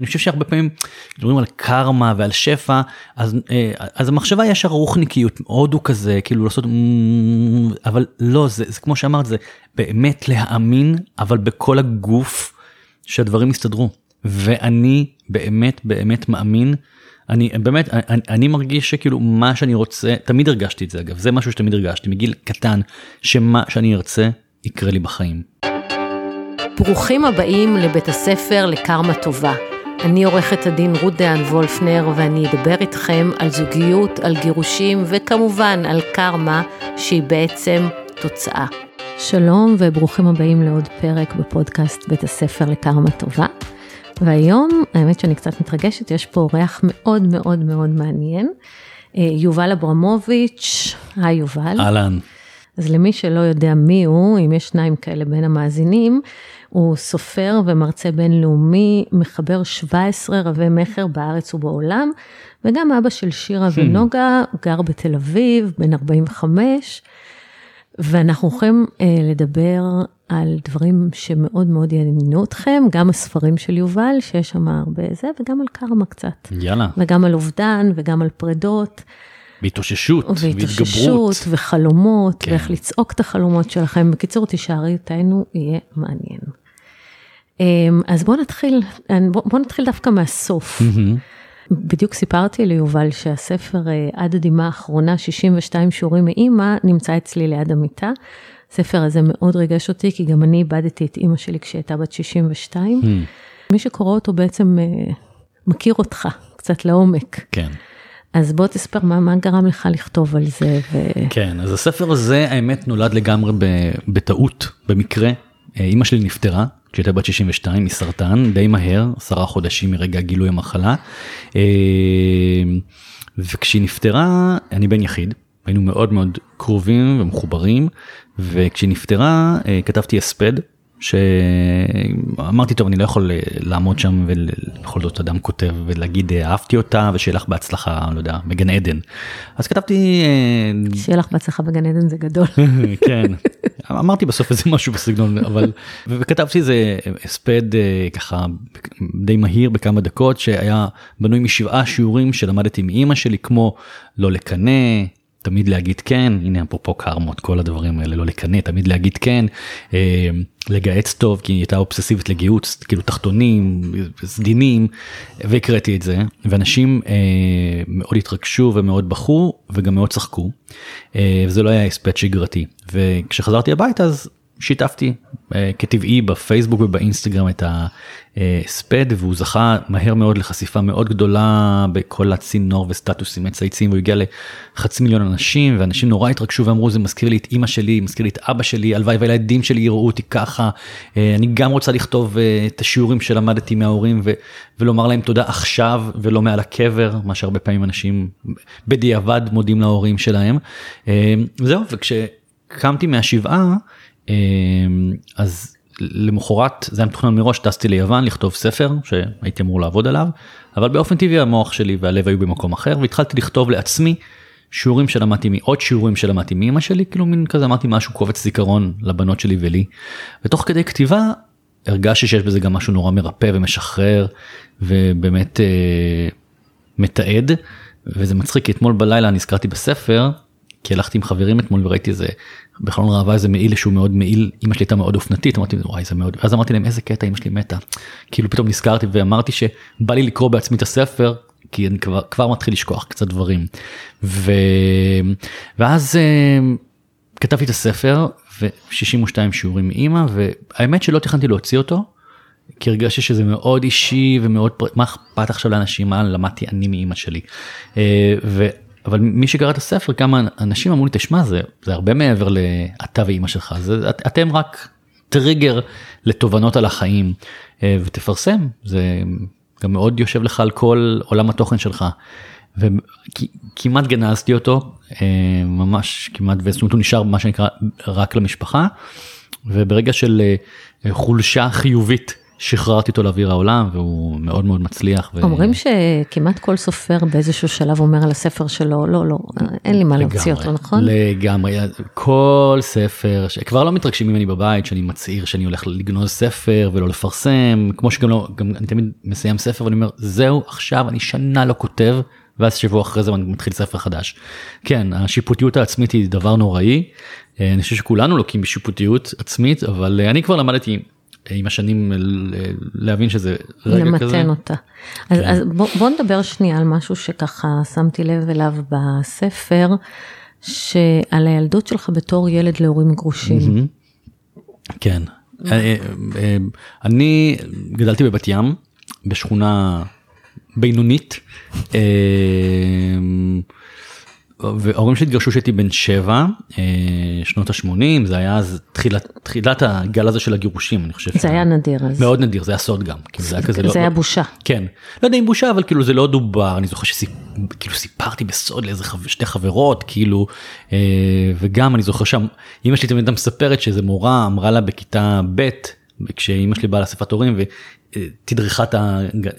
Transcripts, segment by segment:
אני חושב שהרבה פעמים מדברים על קרמה ועל שפע אז אה, אז המחשבה ישר רוחניקיות הודו כזה כאילו לעשות אבל לא זה, זה כמו שאמרת זה באמת להאמין אבל בכל הגוף שהדברים יסתדרו ואני באמת באמת מאמין אני באמת אני, אני מרגיש שכאילו מה שאני רוצה תמיד הרגשתי את זה אגב זה משהו שתמיד הרגשתי מגיל קטן שמה שאני ארצה יקרה לי בחיים. ברוכים הבאים לבית הספר לקרמה טובה. אני עורכת הדין רות דהן וולפנר ואני אדבר איתכם על זוגיות, על גירושים וכמובן על קרמה שהיא בעצם תוצאה. שלום וברוכים הבאים לעוד פרק בפודקאסט בית הספר לקרמה טובה. והיום האמת שאני קצת מתרגשת, יש פה אורח מאוד מאוד מאוד מעניין. אה, יובל אברמוביץ', היי יובל. אהלן. אז למי שלא יודע מי הוא, אם יש שניים כאלה בין המאזינים, הוא סופר ומרצה בינלאומי, מחבר 17 רבי מכר בארץ ובעולם, וגם אבא של שירה hmm. ונוגה, גר בתל אביב, בן 45, ואנחנו הולכים אה, לדבר על דברים שמאוד מאוד יעניינו אתכם, גם הספרים של יובל, שיש שם הרבה זה, וגם על קרמה קצת. יאללה. וגם על אובדן, וגם על פרדות. והתאוששות, והתגברות. וחלומות, כן. ואיך לצעוק את החלומות שלכם. בקיצור, תישארי איתנו, יהיה מעניין. אמ, אז בואו נתחיל, בוא נתחיל דווקא מהסוף. Mm-hmm. בדיוק סיפרתי ליובל שהספר אה, עד הדמעה האחרונה, 62 שיעורים מאימא, נמצא אצלי ליד המיטה. הספר הזה מאוד ריגש אותי, כי גם אני איבדתי את אימא שלי כשהייתה בת 62. Mm. מי שקורא אותו בעצם אה, מכיר אותך קצת לעומק. כן. אז בוא תספר מה, מה גרם לך לכתוב על זה. ו... כן, אז הספר הזה האמת נולד לגמרי בטעות, במקרה. אימא שלי נפטרה כשהייתה בת 62 מסרטן די מהר, עשרה חודשים מרגע גילוי המחלה. אה, וכשהיא נפטרה, אני בן יחיד, היינו מאוד מאוד קרובים ומחוברים, וכשהיא נפטרה אה, כתבתי הספד שאמרתי טוב אני לא יכול אה, לעמוד שם ובכל זאת אדם כותב ולהגיד אה, אהבתי אותה ושיהיה לך בהצלחה לא יודע בגן עדן. אז כתבתי שיהיה לך בהצלחה בגן עדן זה גדול. כן אמרתי בסוף איזה משהו בסגנון אבל וכתבתי איזה הספד ככה די מהיר בכמה דקות שהיה בנוי משבעה שיעורים שלמדתי מאימא שלי כמו לא לקנא תמיד להגיד כן הנה אפרופו קרמות כל הדברים האלה לא לקנא תמיד להגיד כן אה, לגהץ טוב כי היא הייתה אובססיבית לגיהוץ כאילו תחתונים סדינים והקראתי את זה ואנשים אה, מאוד התרגשו ומאוד בכו וגם מאוד צחקו אה, וזה לא היה הספד שגרתי. וכשחזרתי הביתה אז שיתפתי אה, כטבעי בפייסבוק ובאינסטגרם את הספד והוא זכה מהר מאוד לחשיפה מאוד גדולה בכל הצינור וסטטוסים מצייצים והוא הגיע לחצי מיליון אנשים ואנשים נורא התרגשו ואמרו זה מזכיר לי את אימא שלי מזכיר לי את אבא שלי הלוואי והילדים שלי יראו אותי ככה אה, אני גם רוצה לכתוב אה, את השיעורים שלמדתי מההורים ו- ולומר להם תודה עכשיו ולא מעל הקבר מה שהרבה פעמים אנשים בדיעבד מודים להורים שלהם זהו וכשקמתי מהשבעה. אמ, אז למחרת זה היה מתוכנן מראש טסתי ליוון לכתוב ספר שהייתי אמור לעבוד עליו אבל באופן טבעי המוח שלי והלב היו במקום אחר והתחלתי לכתוב לעצמי שיעורים שלמדתי עוד שיעורים שלמדתי מאמא שלי כאילו מין כזה אמרתי משהו קובץ זיכרון לבנות שלי ולי. ותוך כדי כתיבה הרגשתי שיש בזה גם משהו נורא מרפא ומשחרר ובאמת אה, מתעד וזה מצחיק כי אתמול בלילה נזכרתי בספר כי הלכתי עם חברים אתמול וראיתי איזה בחלון ראווה איזה מעיל שהוא מאוד מעיל אמא שלי הייתה מאוד אופנתית אמרתי וואי זה מאוד ואז אמרתי להם איזה קטע אמא שלי מתה כאילו פתאום נזכרתי ואמרתי שבא לי לקרוא בעצמי את הספר כי אני כבר כבר מתחיל לשכוח קצת דברים ו... ואז uh, כתבתי את הספר ו62 שיעורים מאמא והאמת שלא תכננתי להוציא אותו. כי הרגשתי שזה מאוד אישי ומאוד מה אכפת עכשיו לאנשים מה למדתי אני מאמא שלי. Uh, אבל מי שקרא את הספר כמה אנשים אמרו לי תשמע זה זה הרבה מעבר לאתה ואימא שלך זה את, אתם רק טריגר לתובנות על החיים אה, ותפרסם זה גם מאוד יושב לך על כל עולם התוכן שלך. וכמעט גנזתי אותו אה, ממש כמעט וזאת אומרת הוא נשאר מה שנקרא רק למשפחה וברגע של אה, חולשה חיובית שחררתי אותו לאוויר העולם והוא מאוד מאוד מצליח. ו... אומרים שכמעט כל סופר באיזשהו שלב אומר על הספר שלו, לא, לא, אין לי מה להוציא אותו, נכון? לגמרי, כל ספר, כבר לא מתרגשים ממני בבית שאני מצהיר שאני הולך לגנוז ספר ולא לפרסם, כמו שגם לא, גם אני תמיד מסיים ספר ואני אומר, זהו, עכשיו אני שנה לא כותב. ואז שבוע אחרי זה אני מתחיל ספר חדש. כן, השיפוטיות העצמית היא דבר נוראי. אה, אני חושב שכולנו לוקים בשיפוטיות עצמית, אבל אה, אני כבר למדתי עם השנים להבין שזה רגע למתן כזה. למתן אותה. אז, כן. אז בוא, בוא נדבר שנייה על משהו שככה שמתי לב אליו בספר, שעל הילדות שלך בתור ילד להורים גרושים. כן. אני גדלתי בבת ים, בשכונה בינונית. וההורים שלי התגרשו כשהייתי בן שבע, אה, שנות ה-80, זה היה אז תחילת, תחילת הגל הזה של הגירושים, אני חושב. זה היה נדיר אז. מאוד נדיר, זה היה סוד גם. כאילו זה היה כזה זה לא... היה לא, בושה. כן. לא יודע אם בושה, אבל כאילו זה לא דובר, אני זוכר שכאילו סיפרתי בסוד לאיזה. שתי חברות, כאילו, אה, וגם אני זוכר שם, אמא שלי תמיד מספרת שאיזה מורה אמרה לה בכיתה ב', כשאימא שלי באה לאספת הורים תדרכה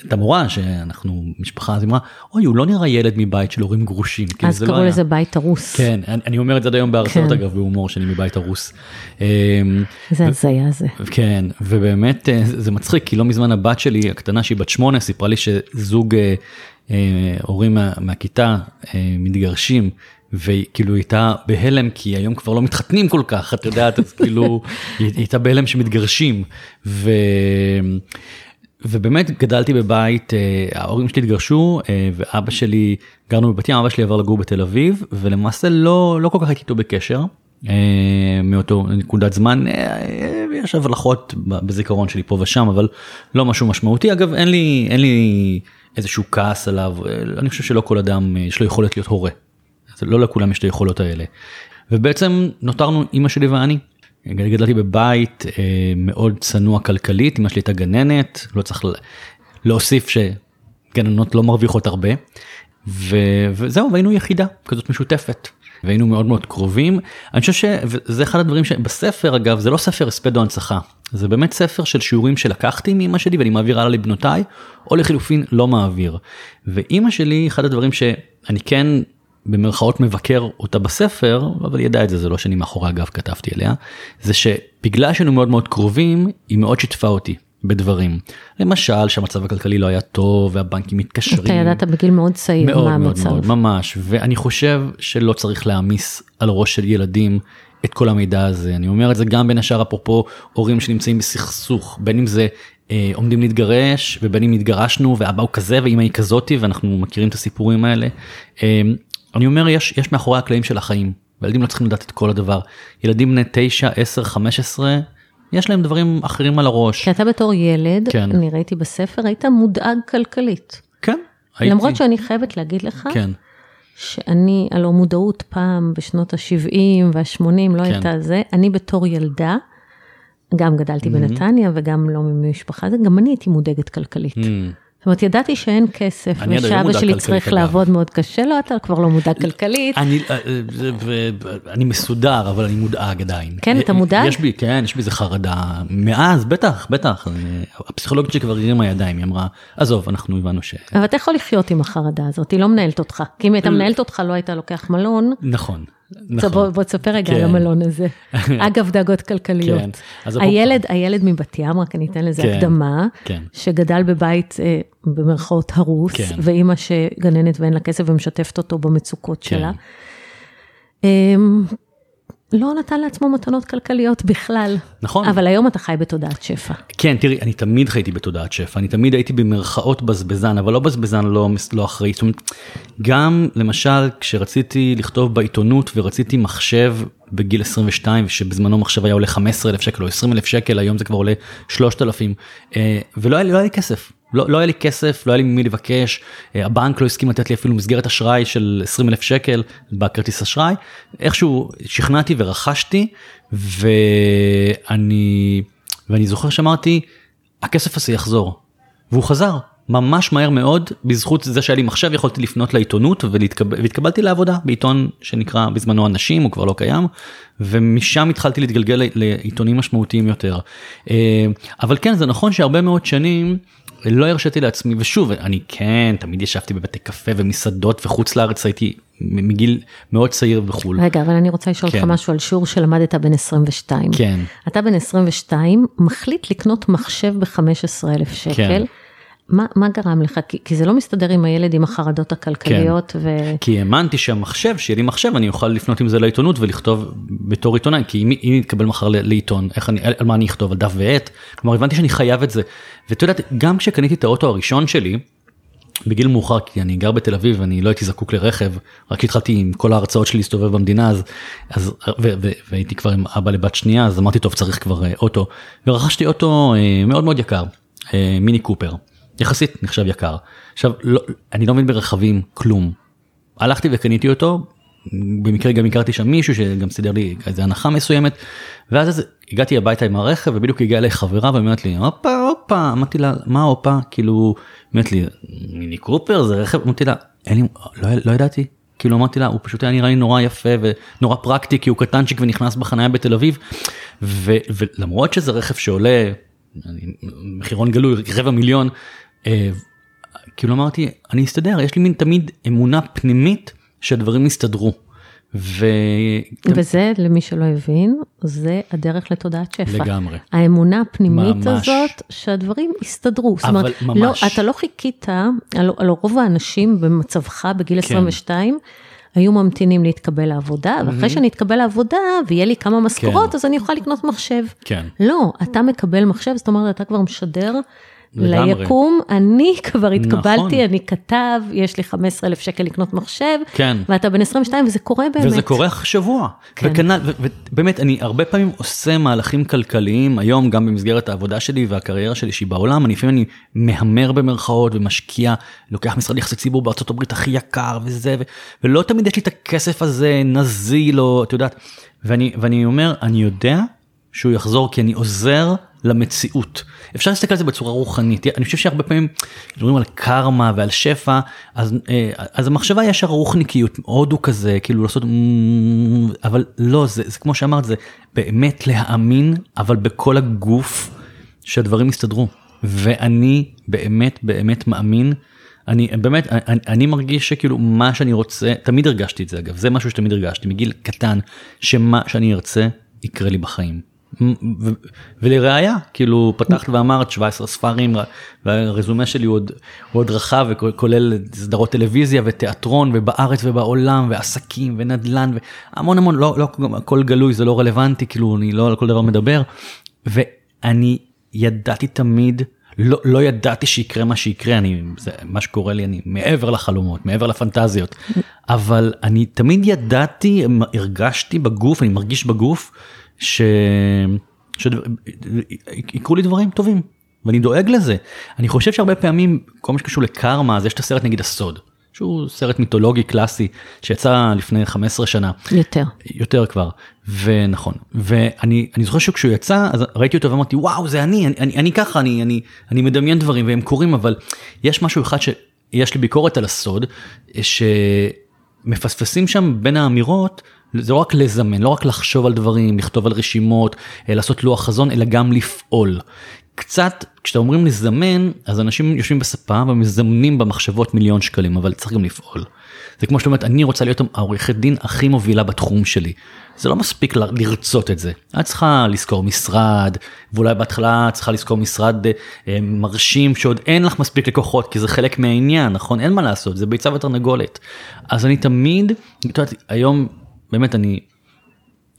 את המורה שאנחנו משפחה אז אמרה אוי הוא לא נראה ילד מבית של הורים גרושים. אז קראו לא לזה בית הרוס. כן אני אומר את זה עד היום בהרצאות כן. אגב בהומור שאני מבית הרוס. אמ, זה הזיה זה. כן ובאמת אה, זה מצחיק כי לא מזמן הבת שלי הקטנה שהיא בת שמונה סיפרה לי שזוג אה, אה, הורים מהכיתה מתגרשים וכאילו הייתה בהלם כי היום כבר לא מתחתנים כל כך את יודעת אז כאילו היא הייתה בהלם שמתגרשים ו... ובאמת גדלתי בבית אה, ההורים שלי התגרשו אה, ואבא שלי גרנו בבת ים אבא שלי עבר לגור בתל אביב ולמעשה לא לא כל כך הייתי איתו בקשר אה, מאותו נקודת זמן יש הבלחות בזיכרון שלי פה ושם אבל לא משהו משמעותי אגב אין לי אין לי איזשהו כעס עליו אני חושב שלא כל אדם יש לו יכולת להיות הורה. לא לכולם יש את היכולות האלה. ובעצם נותרנו אימא שלי ואני. גדלתי בבית אה, מאוד צנוע כלכלית, אמא שלי הייתה גננת, לא צריך להוסיף שגננות לא מרוויחות הרבה. ו... וזהו, והיינו יחידה כזאת משותפת. והיינו מאוד מאוד קרובים. אני חושב שזה אחד הדברים שבספר אגב זה לא ספר הספד או הנצחה. זה באמת ספר של שיעורים שלקחתי מאמא שלי ואני מעביר הלאה לבנותיי, או לחילופין לא מעביר. ואימא שלי אחד הדברים שאני כן במרכאות מבקר אותה בספר, אבל ידעה את זה, זה לא שאני מאחורי הגב כתבתי עליה, זה שבגלל שהיינו מאוד מאוד קרובים, היא מאוד שיתפה אותי בדברים. למשל שהמצב הכלכלי לא היה טוב והבנקים מתקשרים. אתה ידעת בגיל מאוד צעיר מאוד, מה מאוד, המצב. מאוד, ממש, ואני חושב שלא צריך להעמיס על ראש של ילדים את כל המידע הזה. אני אומר את זה גם בין השאר אפרופו הורים שנמצאים בסכסוך, בין אם זה אה, עומדים להתגרש ובין אם התגרשנו ואבא הוא כזה ואמא היא כזאתי ואנחנו מכירים את הסיפורים האלה. אה, אני אומר יש יש מאחורי הקלעים של החיים וילדים לא צריכים לדעת את כל הדבר ילדים בני 9 10 15 יש להם דברים אחרים על הראש. כי אתה בתור ילד כן. אני ראיתי בספר היית מודאג כלכלית. כן. הייתי. למרות שאני חייבת להגיד לך. כן. שאני הלא מודעות פעם בשנות ה-70 וה-80 לא כן. הייתה זה אני בתור ילדה. גם גדלתי mm-hmm. בנתניה וגם לא ממשפחה גם אני הייתי מודאגת כלכלית. Mm-hmm. זאת אומרת, ידעתי שאין כסף, ושאבא שלי צריך לעבוד מאוד קשה, לא, אתה כבר לא מודאג כלכלית. אני, אה, אני מסודר, אבל אני מודאג עדיין. כן, אתה מודאג? יש בי, כן, יש בי איזה חרדה. מאז, בטח, בטח. הפסיכולוגית שלי כבר הרימה ידיים, היא אמרה, עזוב, אנחנו הבנו ש... אבל אתה יכול לחיות עם החרדה הזאת, היא לא מנהלת אותך. כי אם הייתה מנהלת אותך, לא היית לוקח מלון. נכון. נכון. בוא, בוא תספר רגע כן. על המלון הזה. אגב, דאגות כלכליות. כן. הילד, הילד מבת ים, רק אני אתן לזה כן. הקדמה, כן. שגדל בבית אה, במרכאות הרוס, כן. ואימא שגננת ואין לה כסף ומשתפת אותו במצוקות כן. שלה. אה, לא נתן לעצמו מתנות כלכליות בכלל. נכון. אבל היום אתה חי בתודעת שפע. כן, תראי, אני תמיד חייתי בתודעת שפע, אני תמיד הייתי במרכאות בזבזן, אבל לא בזבזן לא, לא אחראי. זאת אומרת, גם למשל כשרציתי לכתוב בעיתונות ורציתי מחשב בגיל 22, שבזמנו מחשב היה עולה 15 אלף שקל או 20 אלף שקל, היום זה כבר עולה 3,000, אה, ולא היה לי, לא היה לי כסף. לא, לא היה לי כסף, לא היה לי ממי לבקש, אה, הבנק לא הסכים לתת לי אפילו מסגרת אשראי של 20 אלף שקל בכרטיס אשראי, איכשהו שכנעתי ורכשתי, ואני, ואני זוכר שאמרתי, הכסף הזה יחזור, והוא חזר, ממש מהר מאוד בזכות זה שהיה לי מחשב יכולתי לפנות לעיתונות ולהתקבל, והתקבלתי לעבודה בעיתון שנקרא בזמנו אנשים הוא כבר לא קיים ומשם התחלתי להתגלגל לעיתונים משמעותיים יותר. אה, אבל כן זה נכון שהרבה מאוד שנים לא הרשיתי לעצמי ושוב אני כן תמיד ישבתי בבתי קפה ומסעדות וחוץ לארץ הייתי מגיל מאוד צעיר בחו"ל. רגע אבל אני רוצה לשאול אותך כן. משהו על שיעור שלמדת בן 22. כן. אתה בן 22 מחליט לקנות מחשב ב-15 אלף שקל. כן. מה, מה גרם לך? כי, כי זה לא מסתדר עם הילד עם החרדות הכלכליות. כן. ו... כי האמנתי שהמחשב, שיהיה לי מחשב, אני אוכל לפנות עם זה לעיתונות ולכתוב בתור עיתונאי, כי אם, אם נתקבל מחר לעיתון, איך אני, על מה אני אכתוב, על דף ועט? כלומר, הבנתי שאני חייב את זה. ואת יודעת, גם כשקניתי את האוטו הראשון שלי, בגיל מאוחר, כי אני גר בתל אביב, אני לא הייתי זקוק לרכב, רק התחלתי עם כל ההרצאות שלי להסתובב במדינה, אז, אז ו, ו, והייתי כבר עם אבא לבת שנייה, אז אמרתי, טוב, צריך כבר אה, אוטו. ורכשתי אוטו אה, מאוד מאוד יקר, אה, מיני קופר. יחסית נחשב יקר. עכשיו, לא, אני לא מבין ברכבים כלום. הלכתי וקניתי אותו, במקרה גם הכרתי שם מישהו שגם סידר לי איזה הנחה מסוימת, ואז אז הגעתי הביתה עם הרכב ובדיוק הגיעה אליי חברה ואומרת לי הופה הופה אמרתי לה מה הופה כאילו אומרת לי מיני קופר זה רכב אמרתי לה אין לי לא, לא ידעתי כאילו אמרתי לה הוא פשוט היה נראה לי נורא יפה ונורא פרקטי כי הוא קטנצ'יק ונכנס בחניה בתל אביב ו, ולמרות שזה רכב שעולה מחירון גלוי רבע מיליון כאילו אמרתי אני אסתדר יש לי מין תמיד אמונה פנימית שהדברים יסתדרו. ו... וזה למי שלא הבין זה הדרך לתודעת שפע. לגמרי. האמונה הפנימית ממש. הזאת שהדברים יסתדרו. אבל אומרת, ממש. לא, אתה לא חיכית, על, על רוב האנשים במצבך בגיל כן. 22 היו ממתינים להתקבל לעבודה, ואחרי שאני אתקבל לעבודה ויהיה לי כמה משכורות, כן. אז אני אוכל לקנות מחשב. כן. לא, אתה מקבל מחשב, זאת אומרת, אתה כבר משדר ליקום, אני כבר התקבלתי, נכון. אני כתב, יש לי 15 אלף שקל לקנות מחשב, כן. ואתה בן 22 וזה קורה באמת. וזה קורה שבוע. כן. וכנל, ובאמת, אני הרבה פעמים עושה מהלכים כלכליים, היום גם במסגרת העבודה שלי והקריירה שלי שהיא בעולם, אני לפעמים אני מהמר במרכאות ומשקיע, לוקח משרד יחסי ציבור בארצות הברית הכי יקר וזה, ו, ולא תמיד יש לי את הכסף הזה נזיל או את יודעת, ואני, ואני אומר, אני יודע שהוא יחזור כי אני עוזר למציאות. אפשר להסתכל על זה בצורה רוחנית. אני חושב שהרבה פעמים מדברים על קרמה ועל שפע, אז, אה, אז המחשבה ישר רוחניקיות, הודו כזה, כאילו לעשות, אבל לא, זה, זה כמו שאמרת, זה באמת להאמין, אבל בכל הגוף שהדברים יסתדרו. ואני באמת באמת מאמין. אני באמת אני, אני מרגיש שכאילו מה שאני רוצה תמיד הרגשתי את זה אגב זה משהו שתמיד הרגשתי מגיל קטן שמה שאני ארצה יקרה לי בחיים. ולראיה כאילו פתחת ואמרת 17 ספרים והרזומה שלי הוא עוד, הוא עוד רחב וכולל סדרות טלוויזיה ותיאטרון ובארץ ובעולם ועסקים ונדל"ן והמון המון לא, לא הכל גלוי זה לא רלוונטי כאילו אני לא על כל דבר מדבר ואני ידעתי תמיד לא, לא ידעתי שיקרה מה שיקרה אני זה מה שקורה לי אני מעבר לחלומות מעבר לפנטזיות אבל אני תמיד ידעתי הרגשתי בגוף אני מרגיש בגוף. ש... שיקרו לי דברים טובים ואני דואג לזה. אני חושב שהרבה פעמים כל מה שקשור לקרמה אז יש את הסרט נגיד הסוד. שהוא סרט מיתולוגי קלאסי שיצא לפני 15 שנה. יותר. יותר כבר, ונכון. ואני זוכר שכשהוא יצא אז ראיתי אותו ואמרתי וואו זה אני, אני, אני, אני ככה, אני, אני, אני מדמיין דברים והם קורים אבל יש משהו אחד שיש לי ביקורת על הסוד שמפספסים שם בין האמירות זה לא רק לזמן, לא רק לחשוב על דברים, לכתוב על רשימות, אה, לעשות לוח חזון, אלא גם לפעול. קצת, כשאתה אומרים לזמן, אז אנשים יושבים בספה ומזמנים במחשבות מיליון שקלים, אבל צריך גם לפעול. זה כמו שאתה אומרת, אני רוצה להיות העורכת דין הכי מובילה בתחום שלי. זה לא מספיק לרצות את זה. את צריכה לשכור משרד, ואולי בהתחלה את צריכה לשכור משרד אה, מרשים שעוד אין לך מספיק לקוחות, כי זה חלק מהעניין, נכון? אין מה לעשות, זה ביצה ותרנגולת. אז אני תמיד, את יודעת, היום באמת אני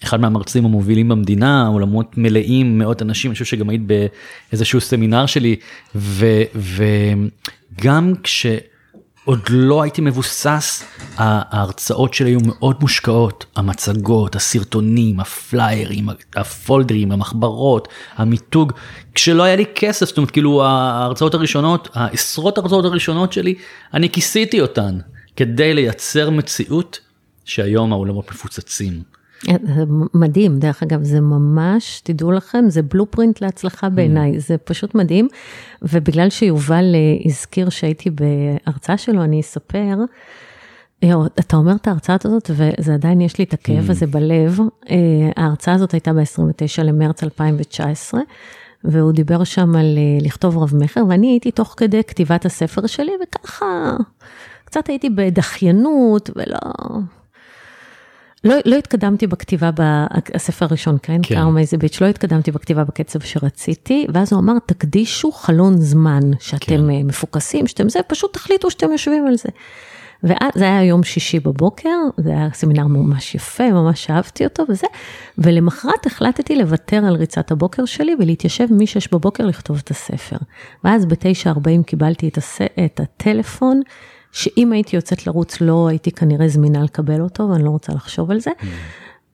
אחד מהמרצים המובילים במדינה, עולמות מלאים, מאות אנשים, אני חושב שגם היית באיזשהו סמינר שלי, ו, וגם כשעוד לא הייתי מבוסס, ההרצאות שלי היו מאוד מושקעות, המצגות, הסרטונים, הפליירים, הפולדרים, המחברות, המיתוג, כשלא היה לי כסף, זאת אומרת כאילו ההרצאות הראשונות, העשרות ההרצאות הראשונות שלי, אני כיסיתי אותן כדי לייצר מציאות שהיום האולמות מפוצצים. זה מדהים, דרך אגב, זה ממש, תדעו לכם, זה בלופרינט להצלחה בעיניי, זה פשוט מדהים. ובגלל שיובל אה, הזכיר שהייתי בהרצאה שלו, אני אספר, אתה אומר את ההרצאה הזאת, וזה עדיין יש לי את הכאב הזה בלב. אה, ההרצאה הזאת הייתה ב-29 למרץ 2019, והוא דיבר שם על אה, לכתוב רב מכר, ואני הייתי תוך כדי כתיבת הספר שלי, וככה, קצת הייתי בדחיינות, ולא... לא, לא התקדמתי בכתיבה בספר הראשון, כן? כן. קארמה איזה ביץ', לא התקדמתי בכתיבה בקצב שרציתי, ואז הוא אמר, תקדישו חלון זמן, שאתם כן. אה, מפוקסים, שאתם זה, פשוט תחליטו שאתם יושבים על זה. וזה היה יום שישי בבוקר, זה היה סמינר ממש יפה, ממש אהבתי אותו וזה, ולמחרת החלטתי לוותר על ריצת הבוקר שלי ולהתיישב מ-6 בבוקר לכתוב את הספר. ואז ב-9.40 קיבלתי את, הס... את הטלפון, שאם הייתי יוצאת לרוץ לא הייתי כנראה זמינה לקבל אותו, ואני לא רוצה לחשוב על זה.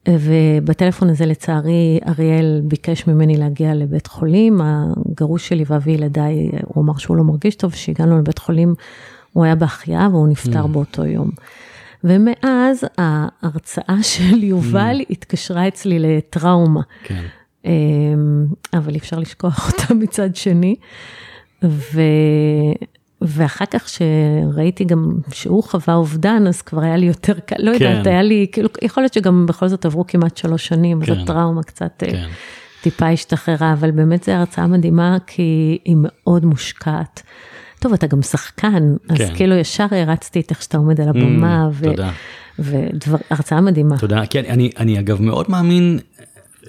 ובטלפון הזה לצערי אריאל ביקש ממני להגיע לבית חולים, הגרוש שלי ואבי ילדיי, הוא אמר שהוא לא מרגיש טוב, כשהגענו לבית חולים הוא היה בהחייאה והוא נפטר mm. באותו יום. ומאז ההרצאה של יובל mm. התקשרה אצלי לטראומה. כן. אמ, אבל אי אפשר לשכוח אותה מצד שני. ו... ואחר כך שראיתי גם שהוא חווה אובדן, אז כבר היה לי יותר קל, לא כן. יודעת, היה לי, כאילו, יכול להיות שגם בכל זאת עברו כמעט שלוש שנים, כן. אז הטראומה קצת אה, כן. טיפה השתחררה, אבל באמת זו הרצאה מדהימה, כי היא מאוד מושקעת. טוב, אתה גם שחקן, אז כן. כאילו ישר הרצתי את איך שאתה עומד על הבמה, mm, ו... תודה. והרצאה מדהימה. תודה, כן, אני, אני אגב מאוד מאמין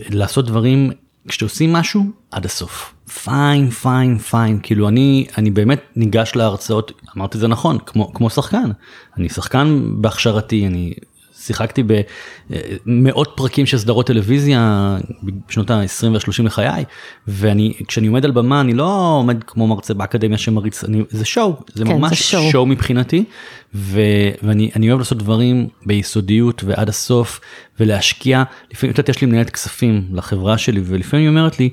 לעשות דברים, כשעושים משהו, עד הסוף. פיין, פיין, פיין, כאילו אני, אני באמת ניגש להרצאות, אמרתי זה נכון, כמו, כמו שחקן. אני שחקן בהכשרתי, אני שיחקתי במאות פרקים של סדרות טלוויזיה בשנות ה-20 וה-30 לחיי, ואני, כשאני עומד על במה, אני לא עומד כמו מרצה באקדמיה שמריץ, אני, זה שואו, זה כן, ממש זה שואו. שואו מבחינתי, ו, ואני אוהב לעשות דברים ביסודיות ועד הסוף, ולהשקיע, לפעמים, את יודעת, יש לי מנהלת כספים לחברה שלי, ולפעמים היא אומרת לי,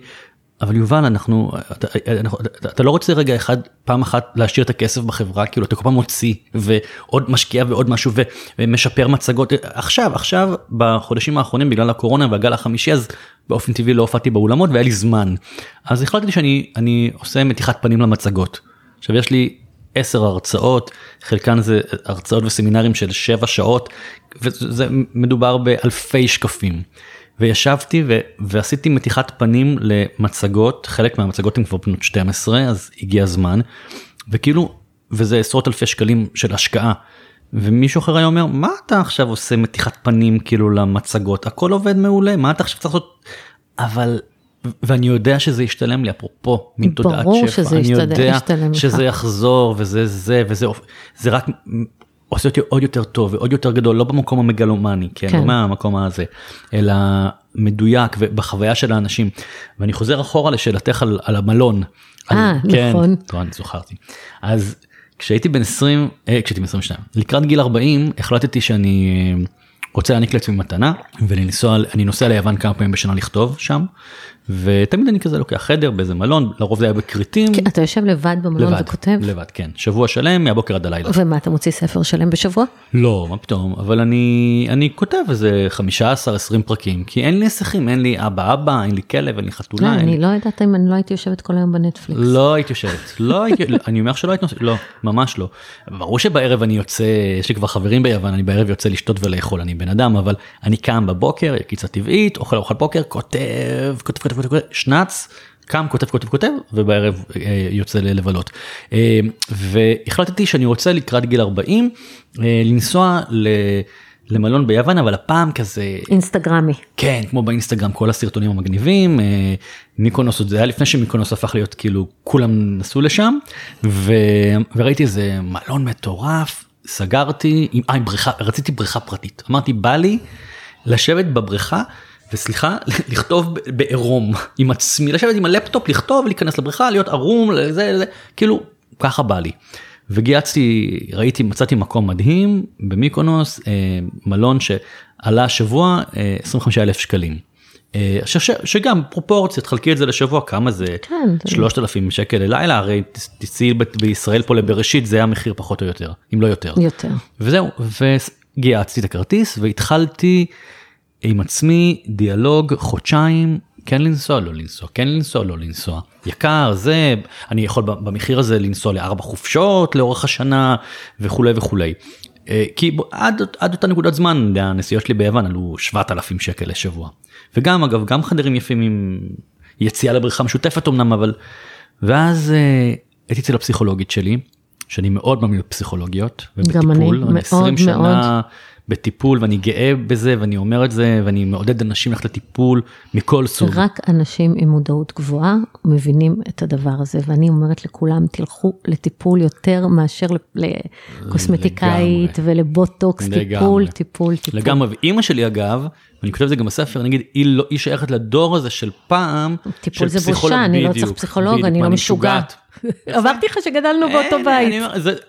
אבל יובל אנחנו אתה, אתה, אתה לא רוצה רגע אחד פעם אחת להשאיר את הכסף בחברה כאילו אתה כל פעם מוציא ועוד משקיע ועוד משהו ומשפר מצגות עכשיו עכשיו בחודשים האחרונים בגלל הקורונה והגל החמישי אז באופן טבעי לא הופעתי באולמות והיה לי זמן אז החלטתי שאני אני עושה מתיחת פנים למצגות. עכשיו יש לי עשר הרצאות חלקן זה הרצאות וסמינרים של שבע שעות וזה מדובר באלפי שקפים. וישבתי ו- ועשיתי מתיחת פנים למצגות, חלק מהמצגות הן כבר בנות 12, אז הגיע הזמן, וכאילו, וזה עשרות אלפי שקלים של השקעה. ומישהו אחר היה אומר, מה אתה עכשיו עושה מתיחת פנים כאילו למצגות, הכל עובד מעולה, מה אתה עכשיו צריך לעשות? אבל, ואני יודע שזה ישתלם לי, אפרופו, מין תודעת שפע, ברור שזה ישתלם לך. שזה יחזור וזה זה וזה, זה רק עושה אותי עוד יותר טוב ועוד יותר גדול, לא במקום המגלומני, כן, כן. לא מהמקום הזה, אלא מדויק ובחוויה של האנשים. ואני חוזר אחורה לשאלתך על, על המלון. אה, כן, נכון. טוב, אני זוכרתי. אז כשהייתי בן 20, אה, כשהייתי בן 22, לקראת גיל 40 החלטתי שאני אה, רוצה להעניק לעצמי מתנה ואני נוסע ליוון כמה פעמים בשנה לכתוב שם ותמיד אני כזה לוקח חדר באיזה מלון, לרוב זה היה בכרתים. כן, אתה יושב לבד במלון לבד, וכותב? לבד, כן. שבוע שלם, מהבוקר עד הלילה. ומה, אתה מוציא ספר שלם בשבוע? לא, מה פתאום, אבל אני, אני כותב איזה 15-20 פרקים, כי אין לי נסיכים, אין לי אבא אבא, אין לי כלב, אין לי חתולה. לא, אני לי... לא יודעת אם אני לא הייתי יושבת כל היום בנטפליקס. לא הייתי יושבת, לא הייתי, אני אומר שלא הייתי, לא, ממש לא. ברור שבערב אני יוצא, יש לי כבר חברים ביוון, אני בערב יוצא לשתות ולאכול, אני בן אדם, אבל אני קם בבוקר, יקיצה טבעית, אוכל אוכל בוקר, כותב, כותב, כותב, כותב, כותב, שנץ. קם כותב כותב כותב ובערב אה, יוצא לבלות. אה, והחלטתי שאני רוצה לקראת גיל 40 אה, לנסוע למלון ביוון אבל הפעם כזה אינסטגרמי כן כמו באינסטגרם כל הסרטונים המגניבים מיקונוס זה היה לפני שמיקונוס הפך להיות כאילו כולם נסעו לשם ו... וראיתי איזה מלון מטורף סגרתי עם, עם בריכה רציתי בריכה פרטית אמרתי בא לי לשבת בבריכה וסליחה לכתוב בעירום עם עצמי לשבת עם הלפטופ לכתוב להיכנס לבריכה להיות ערום לזה, לזה כאילו ככה בא לי. וגייצתי ראיתי מצאתי מקום מדהים במיקונוס אה, מלון שעלה השבוע אה, 25 אלף שקלים. אה, ש, ש, שגם פרופורציה תחלקי את זה לשבוע כמה זה כן, 3,000 שקל ללילה הרי תצאי בישראל פה לבראשית זה המחיר פחות או יותר אם לא יותר יותר וגייצתי את הכרטיס והתחלתי עם עצמי דיאלוג חודשיים כן לנסוע לא לנסוע כן לנסוע לא לנסוע יקר זה אני יכול במחיר הזה לנסוע לארבע חופשות לאורך השנה וכולי וכולי. אה, כי עד, עד אותה נקודת זמן הנסיעות שלי ביוון עלו 7,000 שקל לשבוע. וגם אגב גם חדרים יפים עם יציאה לבריכה משותפת אמנם אבל ואז אה, הייתי אצל הפסיכולוגית שלי שאני מאוד מאמין בפסיכולוגיות ובטיפול. גם אני, מאוד 20 שנה מאוד. בטיפול ואני גאה בזה ואני אומר את זה ואני מעודד אנשים ללכת לטיפול מכל סוג. רק אנשים עם מודעות גבוהה מבינים את הדבר הזה ואני אומרת לכולם תלכו לטיפול יותר מאשר לקוסמטיקאית ולבוטוקס טיפול טיפול טיפול. לגמרי ואימא שלי אגב אני כותב את זה גם בספר נגיד היא, לא, היא שייכת לדור הזה של פעם. טיפול זה בושה אני לא צריך פסיכולוג אני לא משוגעת. אמרתי לך שגדלנו באותו בית.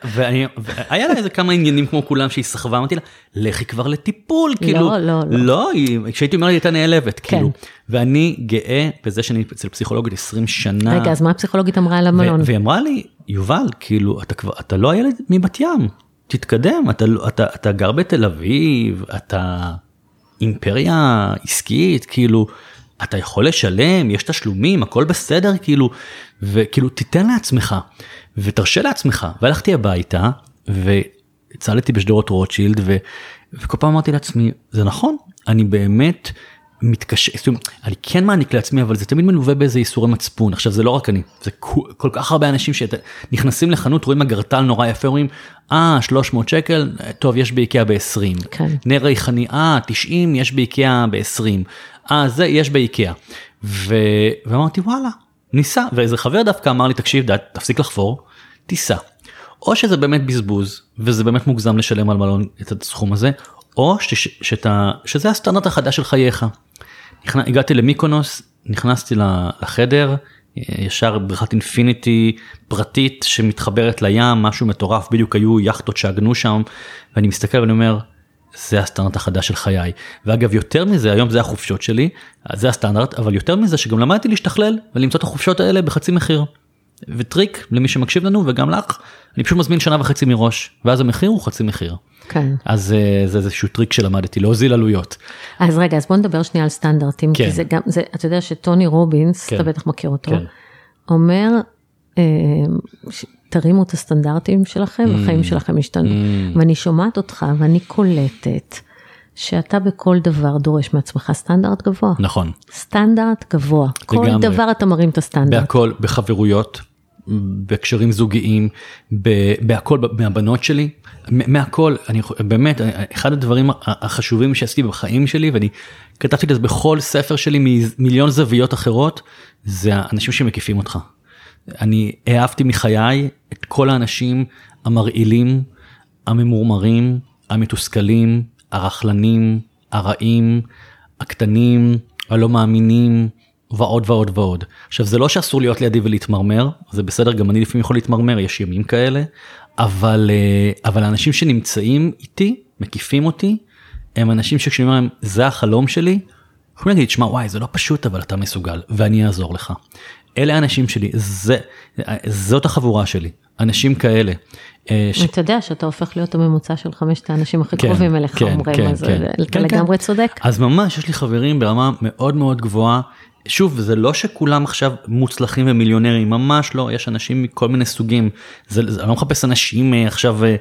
והיה לה איזה כמה עניינים כמו כולם שהיא סחבה אמרתי לה לכי כבר לטיפול כאילו. לא לא. לא כשהייתי אומר היא הייתה נעלבת כאילו. ואני גאה בזה שאני אצל פסיכולוגית 20 שנה. רגע אז מה הפסיכולוגית אמרה על המלון? והיא אמרה לי יובל כאילו אתה לא הילד מבת ים. תתקדם לא, אתה גר בתל אביב אתה אימפריה עסקית כאילו אתה יכול לשלם, יש תשלומים, הכל בסדר, כאילו, וכאילו תיתן לעצמך, ותרשה לעצמך. והלכתי הביתה, והצלתי בשדרות רוטשילד, ו... וכל פעם אמרתי לעצמי, זה נכון, אני באמת מתקשה, זאת אומרת, אני כן מעניק לעצמי, אבל זה תמיד מלווה באיזה ייסורי מצפון. עכשיו זה לא רק אני, זה כל כך הרבה אנשים שנכנסים לחנות, רואים אגרטל נורא יפה, אומרים, אה, 300 שקל, טוב, יש באיקאה ב-20. כן. נר ריחני, אה, 90, יש באיקאה ב-20. אה זה יש באיקאה. ו... ואמרתי וואלה ניסע ואיזה חבר דווקא אמר לי תקשיב דת, תפסיק לחפור תיסע. או שזה באמת בזבוז וזה באמת מוגזם לשלם על מלון את הסכום הזה או ש... שאתה... שזה הסטנדרט החדש של חייך. נכנ... הגעתי למיקונוס נכנסתי לחדר ישר בריכת אינפיניטי פרטית שמתחברת לים משהו מטורף בדיוק היו יכטות שעגנו שם ואני מסתכל ואני אומר זה הסטנדרט החדש של חיי. ואגב יותר מזה היום זה החופשות שלי זה הסטנדרט אבל יותר מזה שגם למדתי להשתכלל ולמצוא את החופשות האלה בחצי מחיר. וטריק למי שמקשיב לנו וגם לך אני פשוט מזמין שנה וחצי מראש ואז המחיר הוא חצי מחיר. כן. אז אה, זה איזשהו טריק שלמדתי להוזיל עלויות. אז רגע אז בוא נדבר שנייה על סטנדרטים כן. כי זה גם זה אתה יודע שטוני רובינס כן. אתה בטח מכיר אותו כן. אומר. תרימו את הסטנדרטים שלכם, mm. החיים שלכם ישתנו. Mm. ואני שומעת אותך ואני קולטת שאתה בכל דבר דורש מעצמך סטנדרט גבוה. נכון. סטנדרט גבוה. לגמרי. כל דבר אתה מרים את הסטנדרט. בהכל, בחברויות, בהקשרים זוגיים, בהכל, מהבנות שלי, מהכל, אני באמת, אחד הדברים החשובים שעשיתי בחיים שלי, ואני כתבתי את זה בכל ספר שלי ממיליון זוויות אחרות, זה האנשים שמקיפים אותך. אני העפתי מחיי את כל האנשים המרעילים, הממורמרים, המתוסכלים, הרכלנים, הרעים, הקטנים, הלא מאמינים, ועוד ועוד ועוד. עכשיו זה לא שאסור להיות לידי ולהתמרמר, זה בסדר, גם אני לפעמים יכול להתמרמר, יש ימים כאלה, אבל, אה, אבל האנשים שנמצאים איתי, מקיפים אותי, הם אנשים שכשאני אומר להם, זה החלום שלי, יכולים להגיד, שמע וואי זה לא פשוט אבל אתה מסוגל ואני אעזור לך. אלה האנשים שלי, זה, זאת החבורה שלי, אנשים כאלה. אה, ש... אתה יודע שאתה הופך להיות הממוצע של חמשת האנשים הכי כן, קרובים אליך, כן, אומרים, כן, אז כן, אתה כן, לגמרי כן. צודק. אז ממש, יש לי חברים ברמה מאוד מאוד גבוהה. שוב, זה לא שכולם עכשיו מוצלחים ומיליונרים, ממש לא, יש אנשים מכל מיני סוגים. זה, זה, אני לא מחפש אנשים אה, עכשיו אה,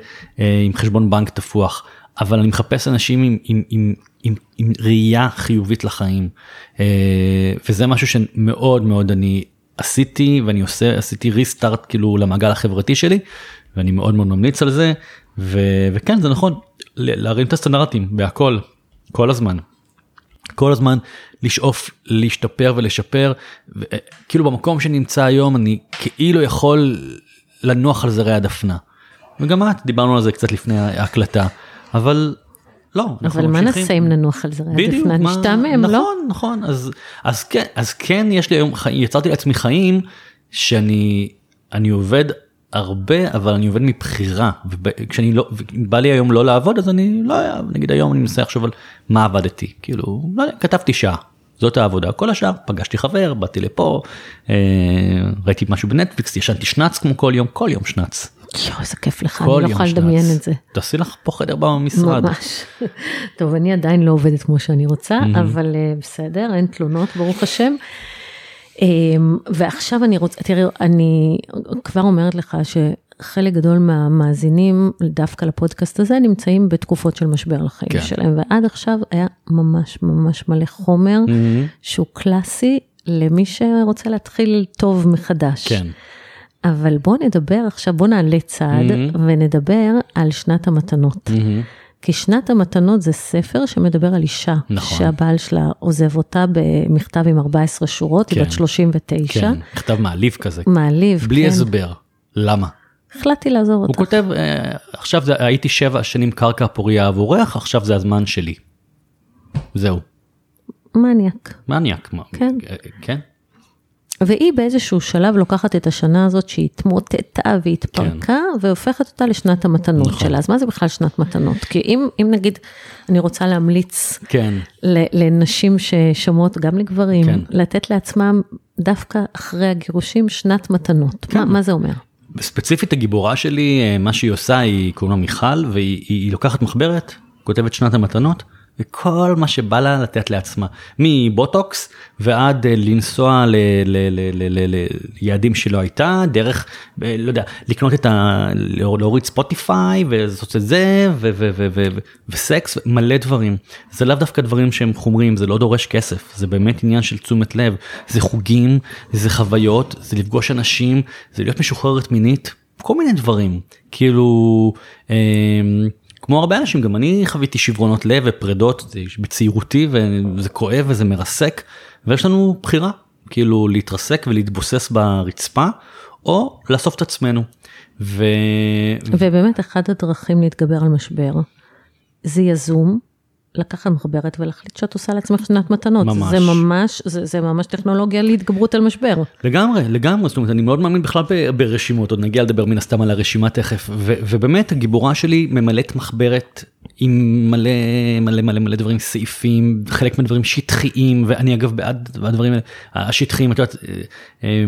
עם חשבון בנק תפוח, אבל אני מחפש אנשים עם, עם, עם, עם, עם ראייה חיובית לחיים. וזה משהו שמאוד מאוד אני עשיתי ואני עושה עשיתי ריסטארט כאילו למעגל החברתי שלי ואני מאוד מאוד ממליץ על זה ו, וכן זה נכון להרים את הסטנדרטים בהכל כל הזמן. כל הזמן לשאוף להשתפר ולשפר ו, כאילו במקום שנמצא היום אני כאילו יכול לנוח על זרי הדפנה. וגם את דיברנו על זה קצת לפני ההקלטה אבל לא, אבל מה נעשה אם ננוח על זרי הדפנה, נשתעמם, לא? נכון, נכון, אז, אז, כן, אז כן יש לי היום, יצרתי לעצמי חיים שאני אני עובד הרבה, אבל אני עובד מבחירה, וכשאני לא, בא לי היום לא לעבוד, אז אני לא, נגיד היום אני מנסה לחשוב על מה עבדתי, כאילו, לא יודע, כתבתי שעה. זאת העבודה כל השאר פגשתי חבר באתי לפה אה, ראיתי משהו בנטפליקס ישנתי שנץ כמו כל יום כל יום שנץ יואו, איזה כיף לך, אני לא יכולה לדמיין את זה. תעשי לך פה חדר במשרד. ממש. טוב, אני עדיין לא עובדת כמו שאני רוצה, אבל uh, בסדר, אין תלונות, ברוך השם. Um, ועכשיו אני רוצה, תראי, אני כבר אומרת לך שחלק גדול מהמאזינים דווקא לפודקאסט הזה נמצאים בתקופות של משבר לחיים כן. שלהם, ועד עכשיו היה ממש ממש מלא חומר mm-hmm. שהוא קלאסי למי שרוצה להתחיל טוב מחדש. כן. אבל בוא נדבר עכשיו, בוא נעלה צעד mm-hmm. ונדבר על שנת המתנות. Mm-hmm. כי שנת המתנות זה ספר שמדבר על אישה, נכון. שהבעל שלה עוזב אותה במכתב עם 14 שורות, כן. היא בת 39. כן, מכתב מעליב כזה. מעליב, בלי כן. הסבר, למה? החלטתי לעזוב אותך. הוא כותב, אה, עכשיו זה, הייתי שבע שנים קרקע פוריה עבורך, עכשיו זה הזמן שלי. זהו. מניאק. מניאק. כן. אה, כן? והיא באיזשהו שלב לוקחת את השנה הזאת שהיא התמוטטה והתפרקה, והופכת אותה לשנת המתנות נכון. שלה. אז מה זה בכלל שנת מתנות? כי אם, אם נגיד, אני רוצה להמליץ כן. לנשים ששומעות, גם לגברים, כן. לתת לעצמם דווקא אחרי הגירושים שנת מתנות. כן. מה, מה זה אומר? ספציפית הגיבורה שלי, אה, מה שהיא עושה, היא קוראים לה מיכל, והיא היא לוקחת מחברת, כותבת שנת המתנות, וכל מה שבא לה לתת לעצמה, מבוטוקס ועד אה, לנסוע ליעדים שלא הייתה, דרך, אה, לא יודע, לקנות את ה... להוריד ספוטיפיי ולעשות את זה, וסקס, מלא דברים. זה לאו דווקא דברים שהם חומריים, זה לא דורש כסף, זה באמת עניין של תשומת לב, זה חוגים, זה חוויות, זה לפגוש אנשים, זה להיות משוחררת מינית, כל מיני דברים. כאילו, אה, כמו הרבה אנשים, גם אני חוויתי שברונות לב ופרדות בצעירותי וזה כואב וזה מרסק, ויש לנו בחירה, כאילו להתרסק ולהתבוסס ברצפה, או לאסוף את עצמנו. ו... ובאמת, אחת הדרכים להתגבר על משבר, זה יזום, לקחת מחברת ולהחליט שאת עושה לעצמך שנת מתנות. ממש. זה ממש, זה, זה ממש טכנולוגיה להתגברות על משבר. לגמרי, לגמרי, זאת אומרת, אני מאוד מאמין בכלל ברשימות, עוד נגיע לדבר מן הסתם על הרשימה תכף, ו- ובאמת הגיבורה שלי ממלאת מחברת עם מלא מלא מלא מלא דברים, סעיפים, חלק מהדברים שטחיים, ואני אגב בעד הדברים האלה, השטחיים, את יודעת, אה, אה,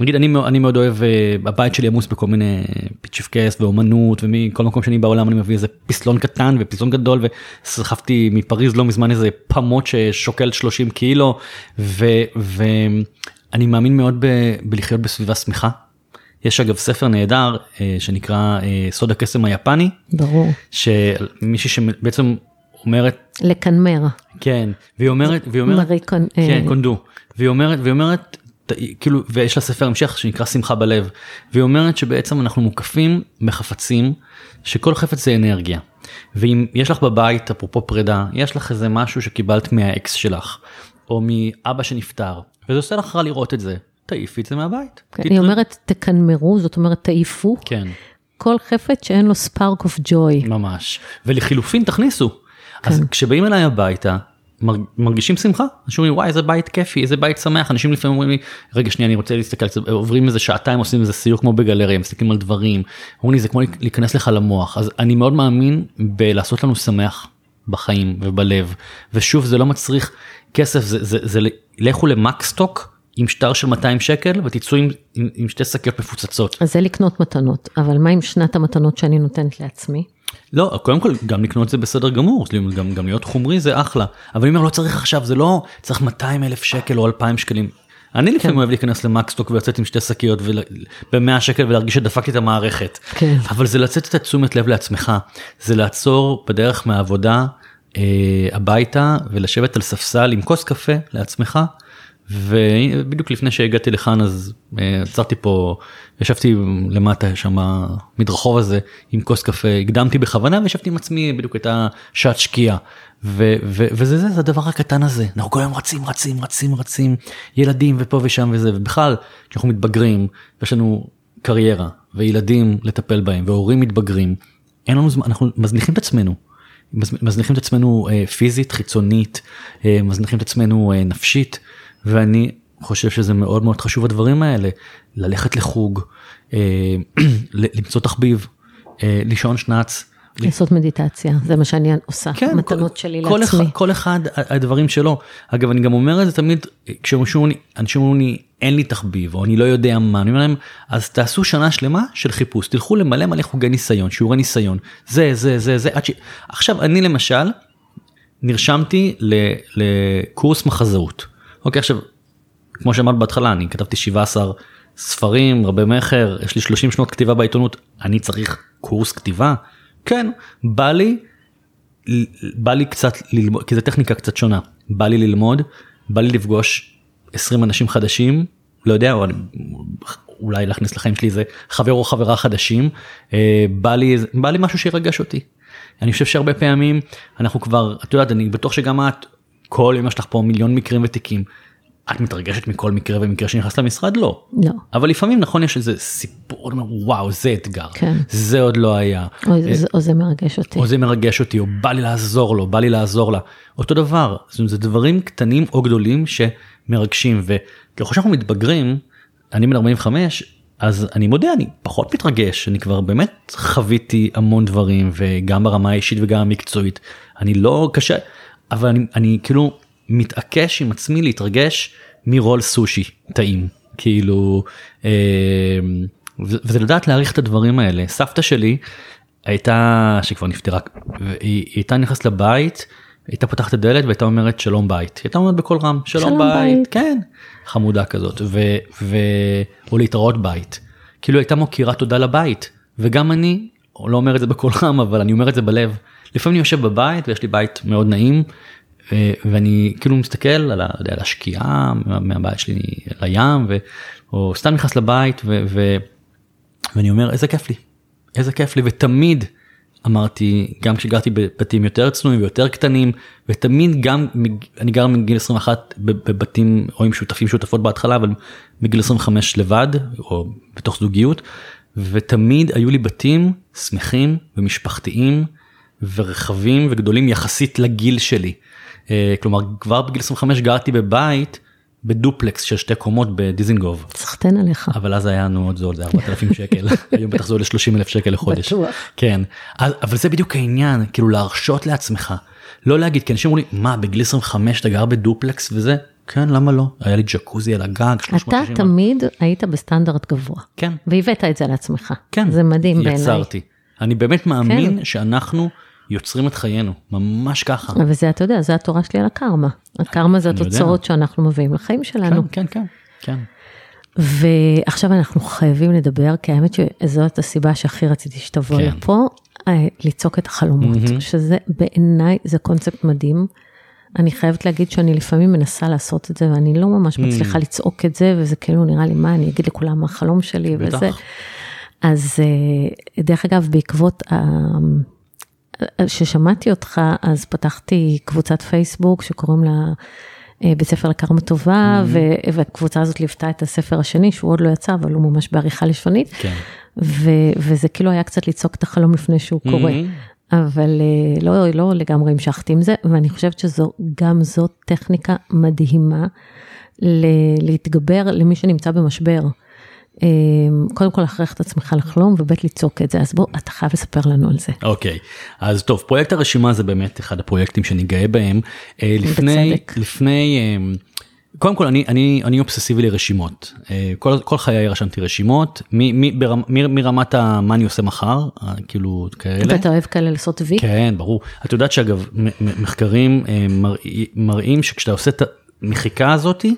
נגיד אני, אני מאוד אוהב, אה, הבית שלי עמוס בכל מיני פיצ'פקס ואומנות, ומכל מקום שאני בעולם אני מביא איזה פסלון קטן ופסלון גדול, וסחבתי מפריז לא מזמן איזה פמות ששוקלת 30 קילו, ואני מאמין מאוד בלחיות בסביבה שמחה. יש אגב ספר נהדר אה, שנקרא אה, סוד הקסם היפני, ברור. שמישהי שבעצם אומרת, לקנמר. כן, והיא אומרת, והיא אומרת, מארי קונ- כן, אה, קונדו, והיא אומרת, והיא אומרת, כאילו, ויש לה ספר המשך שנקרא שמחה בלב, והיא אומרת שבעצם אנחנו מוקפים בחפצים, שכל חפץ זה אנרגיה. ואם יש לך בבית, אפרופו פרידה, יש לך איזה משהו שקיבלת מהאקס שלך, או מאבא שנפטר, וזה עושה לך רע לראות את זה, תעיפי את זה מהבית. כן, תתר- היא אומרת תקנמרו, זאת אומרת תעיפו כן. כל חפץ שאין לו ספארק אוף ג'וי. ממש. ולחילופין תכניסו. אז כן. כשבאים אליי הביתה, מרג- מרגישים שמחה. אנשים אומרים וואי איזה בית כיפי, איזה בית שמח. אנשים לפעמים אומרים לי, רגע שנייה אני רוצה להסתכל, קצת", עוברים איזה שעתיים עושים איזה סיור כמו בגלריה, מסתכלים על דברים. אומרים לי זה כמו להיכנס לך למוח. אז אני מאוד מאמין בלעשות לנו שמח בחיים ובלב. ושוב זה לא מצריך כסף, זה, זה, זה, זה לכו למקסטוק. עם שטר של 200 שקל ותצאו עם, עם, עם שתי שקיות מפוצצות. אז זה לקנות מתנות, אבל מה עם שנת המתנות שאני נותנת לעצמי? לא, קודם כל גם לקנות זה בסדר גמור, גם, גם להיות חומרי זה אחלה, אבל אני אומר לא צריך עכשיו, זה לא צריך 200 אלף שקל או 2,000 שקלים. אני לפעמים אוהב להיכנס למקסטוק ולצאת עם שתי שקיות ב-100 שקל ולהרגיש שדפקתי את המערכת. כן. אבל זה לצאת את התשומת לב לעצמך, זה לעצור בדרך מהעבודה אה, הביתה ולשבת על ספסל עם כוס קפה לעצמך. ובדיוק לפני שהגעתי לכאן אז אה, עצרתי פה, ישבתי למטה שם מדרחוב הזה עם כוס קפה, הקדמתי בכוונה וישבתי עם עצמי בדיוק הייתה שעת שקיעה. ו- ו- וזה זה, זה הדבר הקטן הזה, אנחנו כל היום רצים רצים רצים רצים, ילדים ופה ושם וזה, ובכלל כשאנחנו מתבגרים, יש לנו קריירה וילדים לטפל בהם והורים מתבגרים, אין לנו זמן, אנחנו מזניחים את עצמנו. מז- מזניחים את עצמנו אה, פיזית, חיצונית, אה, מזניחים את עצמנו נפשית, ואני חושב שזה מאוד מאוד חשוב הדברים האלה, ללכת לחוג, אה, למצוא תחביב, אה, לישון שנץ, לעשות מדיטציה, זה מה שאני עושה, כן, מתנות כל, שלי כל לעצמי. אחד, כל אחד הדברים שלו. אגב, אני גם אומר את זה תמיד, כשאנשים אומרים לי, אין לי תחביב, או אני לא יודע מה, אני אומר להם, אז תעשו שנה שלמה של חיפוש, תלכו למלא מלא חוגי ניסיון, שיעורי ניסיון, זה, זה, זה, זה, עד ש... עכשיו, אני למשל, נרשמתי ל, לקורס מחזאות. אוקיי, עכשיו, כמו שאמרת בהתחלה, אני כתבתי 17 ספרים, רבי מכר, יש לי 30 שנות כתיבה בעיתונות, אני צריך קורס כתיבה? כן, בא לי, בא לי קצת ללמוד, כי זו טכניקה קצת שונה, בא לי ללמוד, בא לי לפגוש 20 אנשים חדשים, לא יודע, או אני, אולי להכניס לחיים שלי איזה חבר או חברה חדשים, אה, בא לי, בא לי משהו שירגש אותי. אני חושב שהרבה פעמים אנחנו כבר, את יודעת, אני בטוח שגם את, כל יום יש לך פה מיליון מקרים ותיקים. את מתרגשת מכל מקרה ומקרה שנכנס למשרד? לא. לא. אבל לפעמים נכון יש איזה סיפור, וואו זה אתגר, כן. זה עוד לא היה. או, זה- או זה מרגש אותי. או זה מרגש אותי, או בא לי לעזור לו, בא לי לעזור לה. אותו דבר, אומרת, זה דברים קטנים או גדולים שמרגשים, וככל שאנחנו מתבגרים, אני בן 45, אז אני מודה, אני פחות מתרגש, אני כבר באמת חוויתי המון דברים, וגם ברמה האישית וגם המקצועית. אני לא קשה, אבל אני, אני כאילו מתעקש עם עצמי להתרגש מרול סושי טעים, כאילו, אה, וזה לדעת להעריך את הדברים האלה. סבתא שלי הייתה, שכבר נפטרה, והיא היא הייתה נכנסת לבית, הייתה פותחת את הדלת והייתה אומרת שלום בית. הייתה אומרת בקול רם, שלום, שלום בית, בית. כן, חמודה כזאת, ו, ו, או להתראות בית. כאילו הייתה מוקירה תודה לבית, וגם אני, לא אומר את זה בקול רם, אבל אני אומר את זה בלב. לפעמים אני יושב בבית ויש לי בית מאוד נעים, ו- ואני כאילו מסתכל על, יודע, על השקיעה מה- מהבית שלי לים, ו, או סתם נכנס לבית, ו, ו, ואני אומר איזה כיף לי, איזה כיף לי, ותמיד אמרתי, גם כשגרתי בבתים יותר צנועים ויותר קטנים, ותמיד גם, אני גר מגיל 21 בב- בבתים או עם שותפים שותפות בהתחלה, אבל מגיל 25 לבד, או בתוך זוגיות, ותמיד היו לי בתים שמחים ומשפחתיים ורחבים וגדולים יחסית לגיל שלי. אה, כלומר, כבר בגיל 25 גרתי בבית בדופלקס של שתי קומות בדיזינגוף. סחטיין עליך. אבל אז היה לנו עוד זול, זה 4,000 שקל, היום בטח זה עולה 30 אלף שקל לחודש. בטוח. כן, אבל זה בדיוק העניין, כאילו להרשות לעצמך, לא להגיד, כי אנשים אמרו לי, מה, בגיל 25 אתה גר בדופלקס וזה? כן, למה לא? היה לי ג'קוזי על הגג, 360. אתה תמיד היית בסטנדרט גבוה. כן, והבאת את זה לעצמך. כן. זה מדהים בעיניי. יצרתי. אני באמת מאמין כן. שאנחנו יוצרים את חיינו, ממש ככה. וזה, אתה יודע, זה התורה שלי על הקרמה. הקרמה זה יודע. התוצאות שאנחנו מביאים לחיים שלנו. כן, כן, כן, כן. ועכשיו אנחנו חייבים לדבר, כי האמת שזאת הסיבה שהכי רציתי שתבוא כן. לפה, אה, ליצוק את החלומות, שזה בעיניי זה קונספט מדהים. אני חייבת להגיד שאני לפעמים מנסה לעשות את זה ואני לא ממש מצליחה לצעוק את זה וזה כאילו נראה לי מה אני אגיד לכולם מה החלום שלי בטח. וזה. אז אה, דרך אגב בעקבות ה- ששמעתי אותך אז פתחתי קבוצת פייסבוק שקוראים לה אה, בית ספר לקרמה טובה ו- והקבוצה הזאת ליוותה את הספר השני שהוא עוד לא יצא אבל הוא ממש בעריכה לשונית כן. ו- וזה כאילו היה קצת לצעוק את החלום לפני שהוא קורה. אבל אה, לא, לא לגמרי המשכתי עם זה, ואני חושבת שזו, גם זאת טכניקה מדהימה ל- להתגבר למי שנמצא במשבר. אה, קודם כל להכריח את עצמך לחלום וב' לצעוק את זה, אז בוא, אתה חייב לספר לנו על זה. אוקיי, אז טוב, פרויקט הרשימה זה באמת אחד הפרויקטים שאני גאה בהם. אה, לפני, בצדק. לפני, קודם כל אני, אני, אני אובססיבי לרשימות. אה, כל, כל חיי רשמתי רשימות, מרמת מה אני עושה מחר, אה, כאילו כאלה. ואתה אוהב כאלה לעשות וי? כן, ברור. את יודעת שאגב, מחקרים אה, מראים שכשאתה עושה את המחיקה הזאתי,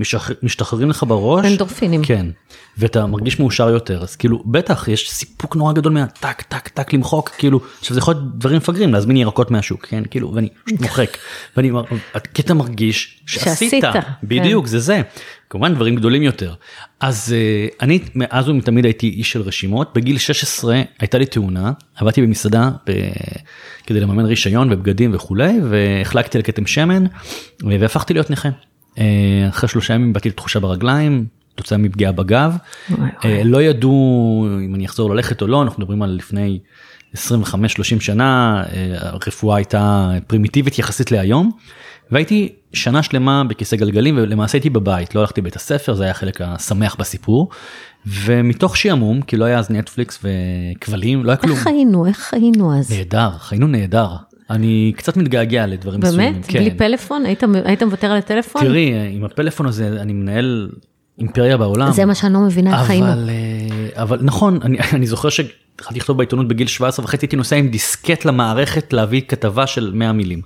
משח- משתחררים לך בראש. אנדורפינים. כן. ואתה מרגיש מאושר יותר, אז כאילו, בטח, יש סיפוק נורא גדול מהטק, טק, טק, למחוק, כאילו, עכשיו זה יכול להיות דברים מפגרים, להזמין ירקות מהשוק, כן, כאילו, ואני מוחק, ואני, מר- כי אתה מרגיש שעשית, שעשית, כן. בדיוק, זה זה. כמובן דברים גדולים יותר. אז אה, אני מאז ומתמיד הייתי איש של רשימות, בגיל 16 הייתה לי תאונה, עבדתי במסעדה ב... כדי לממן רישיון ובגדים וכולי, והחלקתי על כתם שמן, והפכתי להיות נכה. אה, אחרי שלושה ימים באתי לתחושה ברגליים, תוצאה מפגיעה בגב. אה, לא ידעו אם אני אחזור ללכת או לא, אנחנו מדברים על לפני 25-30 שנה, אה, הרפואה הייתה פרימיטיבית יחסית להיום, והייתי שנה שלמה בכיסא גלגלים ולמעשה הייתי בבית, לא הלכתי לבית הספר, זה היה החלק השמח בסיפור. ומתוך שעמום, כי לא היה אז נטפליקס וכבלים, לא היה כלום. איך היינו, איך היינו אז? נהדר, חיינו נהדר. אני קצת מתגעגע לדברים מסוימים. באמת? בלי פלאפון? היית, היית מוותר על הטלפון? תראי, עם הפלאפון הזה אני מנהל אימפריה בעולם. זה מה שאני לא מבינה, איך חיינו. אבל, אה, אבל נכון, אני, אני זוכר שהתחלתי לכתוב בעיתונות בגיל 17 וחצי, הייתי נוסע עם דיסקט למערכת להביא כתבה של 100 מילים.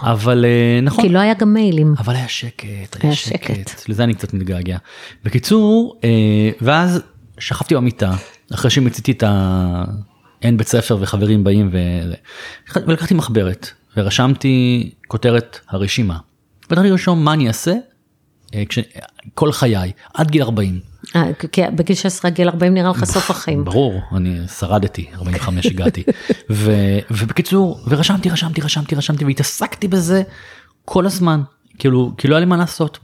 אבל אה, נכון. כי לא היה גם מיילים. אבל היה שקט, היה, היה שקט. שקט. לזה אני קצת מתגעגע. בקיצור, אה, ואז שכבתי במיטה, אחרי שמיציתי את ה... אין בית ספר וחברים באים ו... ולקחתי מחברת ורשמתי כותרת הרשימה. והתחלתי לרשום מה אני אעשה אה, כש... כל חיי עד גיל 40. אה, כי בגיל 16 גיל 40 נראה לך סוף החיים. ברור, אני שרדתי, 45 הגעתי. ו... ובקיצור, ורשמתי, רשמתי, רשמתי, רשמתי והתעסקתי בזה כל הזמן, כאילו, כי לא היה לי מה לעשות.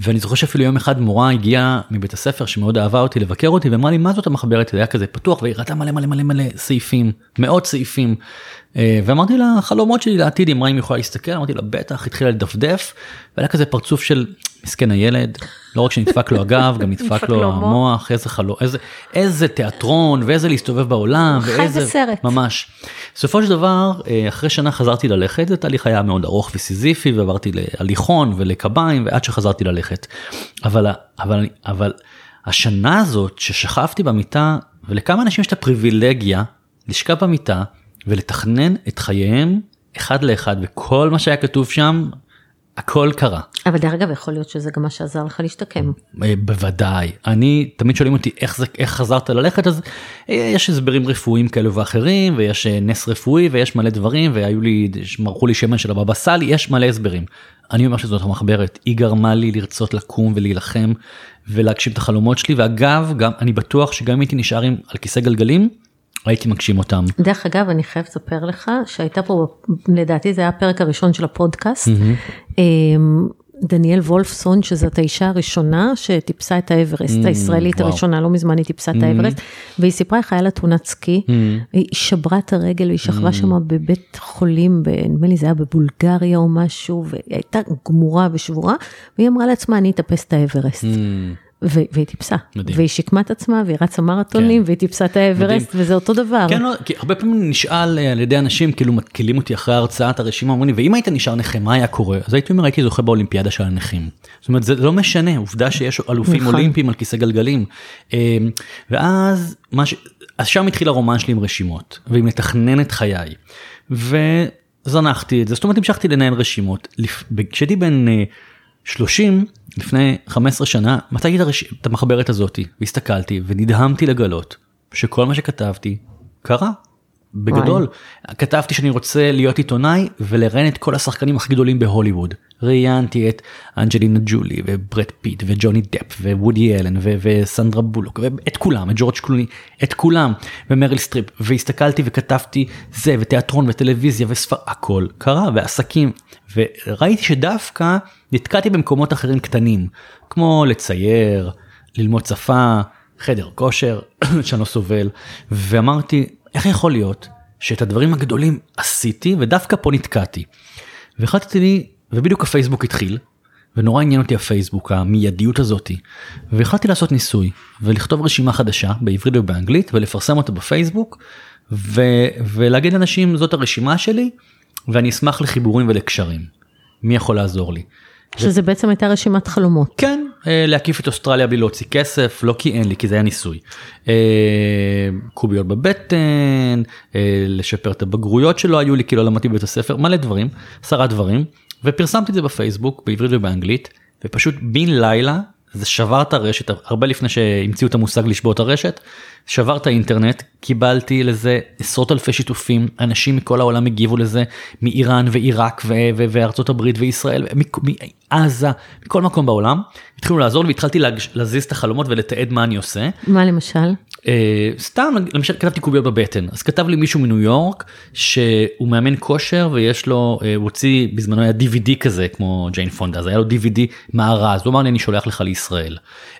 ואני זוכר שאפילו יום אחד מורה הגיעה מבית הספר שמאוד אהבה אותי לבקר אותי ואמרה לי מה זאת המחברת? זה היה כזה פתוח והיא ראתה מלא מלא מלא מלא סעיפים מאות סעיפים. אה, ואמרתי לה חלומות שלי לעתיד אמרה אם יכולה להסתכל. אמרתי לה בטח התחילה לדפדף והיה כזה פרצוף של מסכן הילד לא רק שנדפק לו הגב גם נדפק לו המוח איזה חלום איזה איזה תיאטרון ואיזה להסתובב בעולם ואיזה סרט ממש. בסופו של דבר אה, אחרי שנה חזרתי ללכת זה תהליך היה מאוד ארוך וסיזיפי ועברתי להליכון ולקביים ועד שחזרתי ללכת. אבל אבל אבל השנה הזאת ששכבתי במיטה ולכמה אנשים יש את הפריבילגיה לשכב במיטה ולתכנן את חייהם אחד לאחד וכל מה שהיה כתוב שם הכל קרה. אבל דרך אגב יכול להיות שזה גם מה שעזר לך להשתקם. אה, בוודאי אני תמיד שואלים אותי איך זה איך חזרת ללכת אז אה, יש הסברים רפואיים כאלו ואחרים ויש אה, נס רפואי ויש מלא דברים והיו לי מרחו לי שמן של הבבא סאלי יש מלא הסברים. אני אומר שזאת המחברת היא גרמה לי לרצות לקום ולהילחם ולהגשים את החלומות שלי ואגב גם אני בטוח שגם אם הייתי נשאר עם על כיסא גלגלים הייתי מגשים אותם. דרך אגב אני חייב לספר לך שהייתה פה לדעתי זה היה הפרק הראשון של הפודקאסט. Mm-hmm. דניאל וולפסון שזאת האישה הראשונה שטיפסה את האברסט mm, הישראלית וואו. הראשונה לא מזמן היא טיפסה את האברסט והיא סיפרה איך היה לה תאונת סקי היא שברה את הרגל והיא שכבה שם בבית חולים נדמה לי זה היה בבולגריה או משהו והיא הייתה גמורה ושבורה והיא אמרה לעצמה אני אטפס את האברסט. והיא טיפסה, מדהים. והיא שיקמה את עצמה והיא רצה מרתונים כן. והיא טיפסה את האברסט וזה אותו דבר. כן, לא, כי הרבה פעמים נשאל אה, על ידי אנשים כאילו מתקילים אותי אחרי הרצאת הרשימה אומרים לי ואם היית נשאר נכה מה היה קורה אז הייתי אומר הייתי זוכה באולימפיאדה של הנכים. זאת אומרת זה לא משנה עובדה שיש אלופים נכון. אולימפיים על כיסא גלגלים. אה, ואז ש... אז שם התחיל הרומן שלי עם רשימות ועם לתכנן את חיי. וזנחתי את זה זאת אומרת המשכתי לנהל רשימות כשהייתי בן 30 אה, לפני 15 שנה מצאתי את המחברת הזאתי והסתכלתי ונדהמתי לגלות שכל מה שכתבתי קרה. בגדול וואי. כתבתי שאני רוצה להיות עיתונאי ולראיין את כל השחקנים הכי גדולים בהוליווד. ראיינתי את אנג'לינה ג'ולי וברד פיט וג'וני דפ ווודי אלן ו- וסנדרה בולוק ואת כולם את ג'ורג' קלוני את כולם ומריל סטריפ. והסתכלתי וכתבתי זה ותיאטרון וטלוויזיה וספר הכל קרה ועסקים. וראיתי שדווקא נתקעתי במקומות אחרים קטנים כמו לצייר ללמוד שפה חדר כושר שאני לא סובל. ואמרתי איך יכול להיות שאת הדברים הגדולים עשיתי ודווקא פה נתקעתי. והחלטתי לי ובדיוק הפייסבוק התחיל ונורא עניין אותי הפייסבוק המיידיות הזאתי והחלטתי לעשות ניסוי ולכתוב רשימה חדשה בעברית ובאנגלית ולפרסם אותה בפייסבוק ו... ולהגיד לאנשים זאת הרשימה שלי ואני אשמח לחיבורים ולקשרים. מי יכול לעזור לי? שזה ו... בעצם הייתה רשימת חלומות. כן, אה, להקיף את אוסטרליה בלי להוציא כסף, לא כי אין לי, כי זה היה ניסוי. אה, קוביות בבטן, אה, לשפר את הבגרויות שלא היו לי כי לא למדתי בבית הספר, מלא דברים, עשרה דברים. ופרסמתי את זה בפייסבוק בעברית ובאנגלית ופשוט בן לילה זה שבר את הרשת הרבה לפני שהמציאו את המושג לשבור את הרשת שבר את האינטרנט קיבלתי לזה עשרות אלפי שיתופים אנשים מכל העולם הגיבו לזה מאיראן ועיראק וארצות הברית וישראל מעזה מכל מקום בעולם התחילו לעזור לי והתחלתי להזיז את החלומות ולתעד מה אני עושה. מה למשל? אה, סתם למשל כתבתי קוביות בבטן אז כתב לי מישהו מניו יורק שהוא מאמן כושר ויש לו אה, הוא הוציא בזמנו היה dvd כזה כמו ג'יין פונדה אז היה לו dvd מארז הוא אמר לי אני שולח לך לישראל.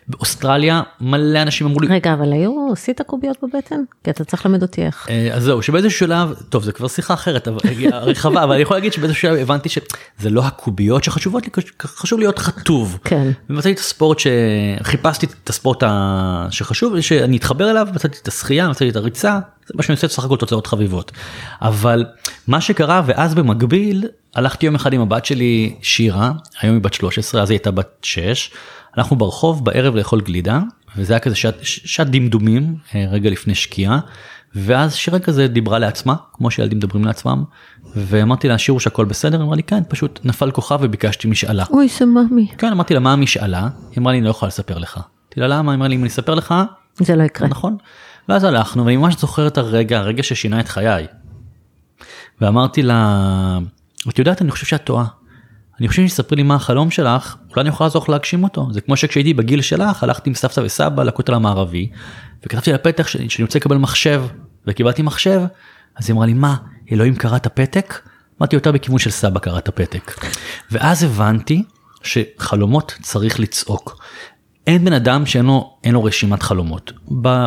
באוסטרליה מלא אנשים אמרו לי רגע, אבל היו, עשית קוביות בבטן? כי אתה צריך ללמד אותי איך. אה, אז זהו שבאיזשהו שלב טוב זה כבר שיחה אחרת אבל רחבה אבל אני יכול להגיד שבאיזשהו שלב הבנתי שזה לא הקוביות שחשובות לי חשוב להיות חטוב. כן. ומצאתי את הספורט שחיפשתי את הספורט שחשוב לי שאני אתחבר אליו מצאתי את השחייה מצאתי את הריצה זה מה שאני עושה בסך הכל תוצאות חביבות. אבל מה שקרה ואז במקביל הלכתי יום אחד עם הבת שלי שירה היום היא בת 13 אז היא הייתה בת 6 אנחנו ברחוב בערב לאכול גלידה וזה היה כזה שעת, שעת דמדומים אה, רגע לפני שקיעה. ואז שירה כזה דיברה לעצמה כמו שילדים מדברים לעצמם ואמרתי לה שירו שהכל בסדר אמרה לי כן פשוט נפל כוכב וביקשתי משאלה. אוי, סממי. כן אמרתי לה מה המשאלה היא אמרה לי אני לא יכולה לספר לך. אמרתי לה למה אמרה לי אם אני אספר לך זה לא יקרה. נכון. ואז הלכנו ואני ממש זוכר את הרגע הרגע ששינה את חיי. ואמרתי לה את יודעת אני חושב שאת טועה. אני חושב שתספרי לי מה החלום שלך אולי אני יכול לעזור לך להגשים אותו זה כמו שכשהייתי בגיל שלך הלכתי עם סבתא וסבא לכותל המערבי וכתבתי על הפתח שאני, שאני רוצה לקבל מחשב וקיבלתי מחשב אז היא אמרה לי מה אלוהים קרא את הפתק אמרתי יותר בכיוון של סבא קרא את הפתק ואז הבנתי שחלומות צריך לצעוק. אין בן אדם שאין לו, לו רשימת חלומות.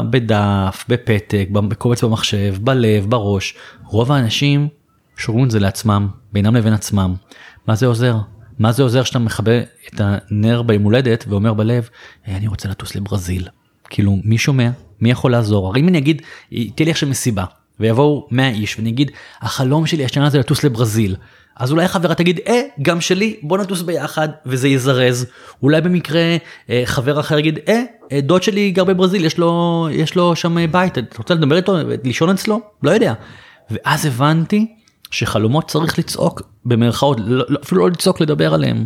בדף, בפתק, בקובץ במחשב, בלב, בראש. רוב האנשים שומרים את זה לעצמם, בינם לבין עצמם. מה זה עוזר? מה זה עוזר שאתה מכבה את הנר ביום הולדת ואומר בלב, "אה, אני רוצה לטוס לברזיל. כאילו, מי שומע? מי יכול לעזור? הרי אם אני אגיד, תהיה לי עכשיו מסיבה, ויבואו 100 איש ואני אגיד, החלום שלי השנה זה לטוס לברזיל. אז אולי חברה תגיד, אה, גם שלי, בוא נטוס ביחד, וזה יזרז. אולי במקרה אה, חבר אחר יגיד, אה, אה, דוד שלי גר בברזיל, יש לו, יש לו שם בית, אתה רוצה לדבר איתו, לישון אצלו? לא יודע. ואז הבנתי שחלומות צריך לצעוק במרכאות, לא, לא, אפילו לא לצעוק, לדבר עליהם.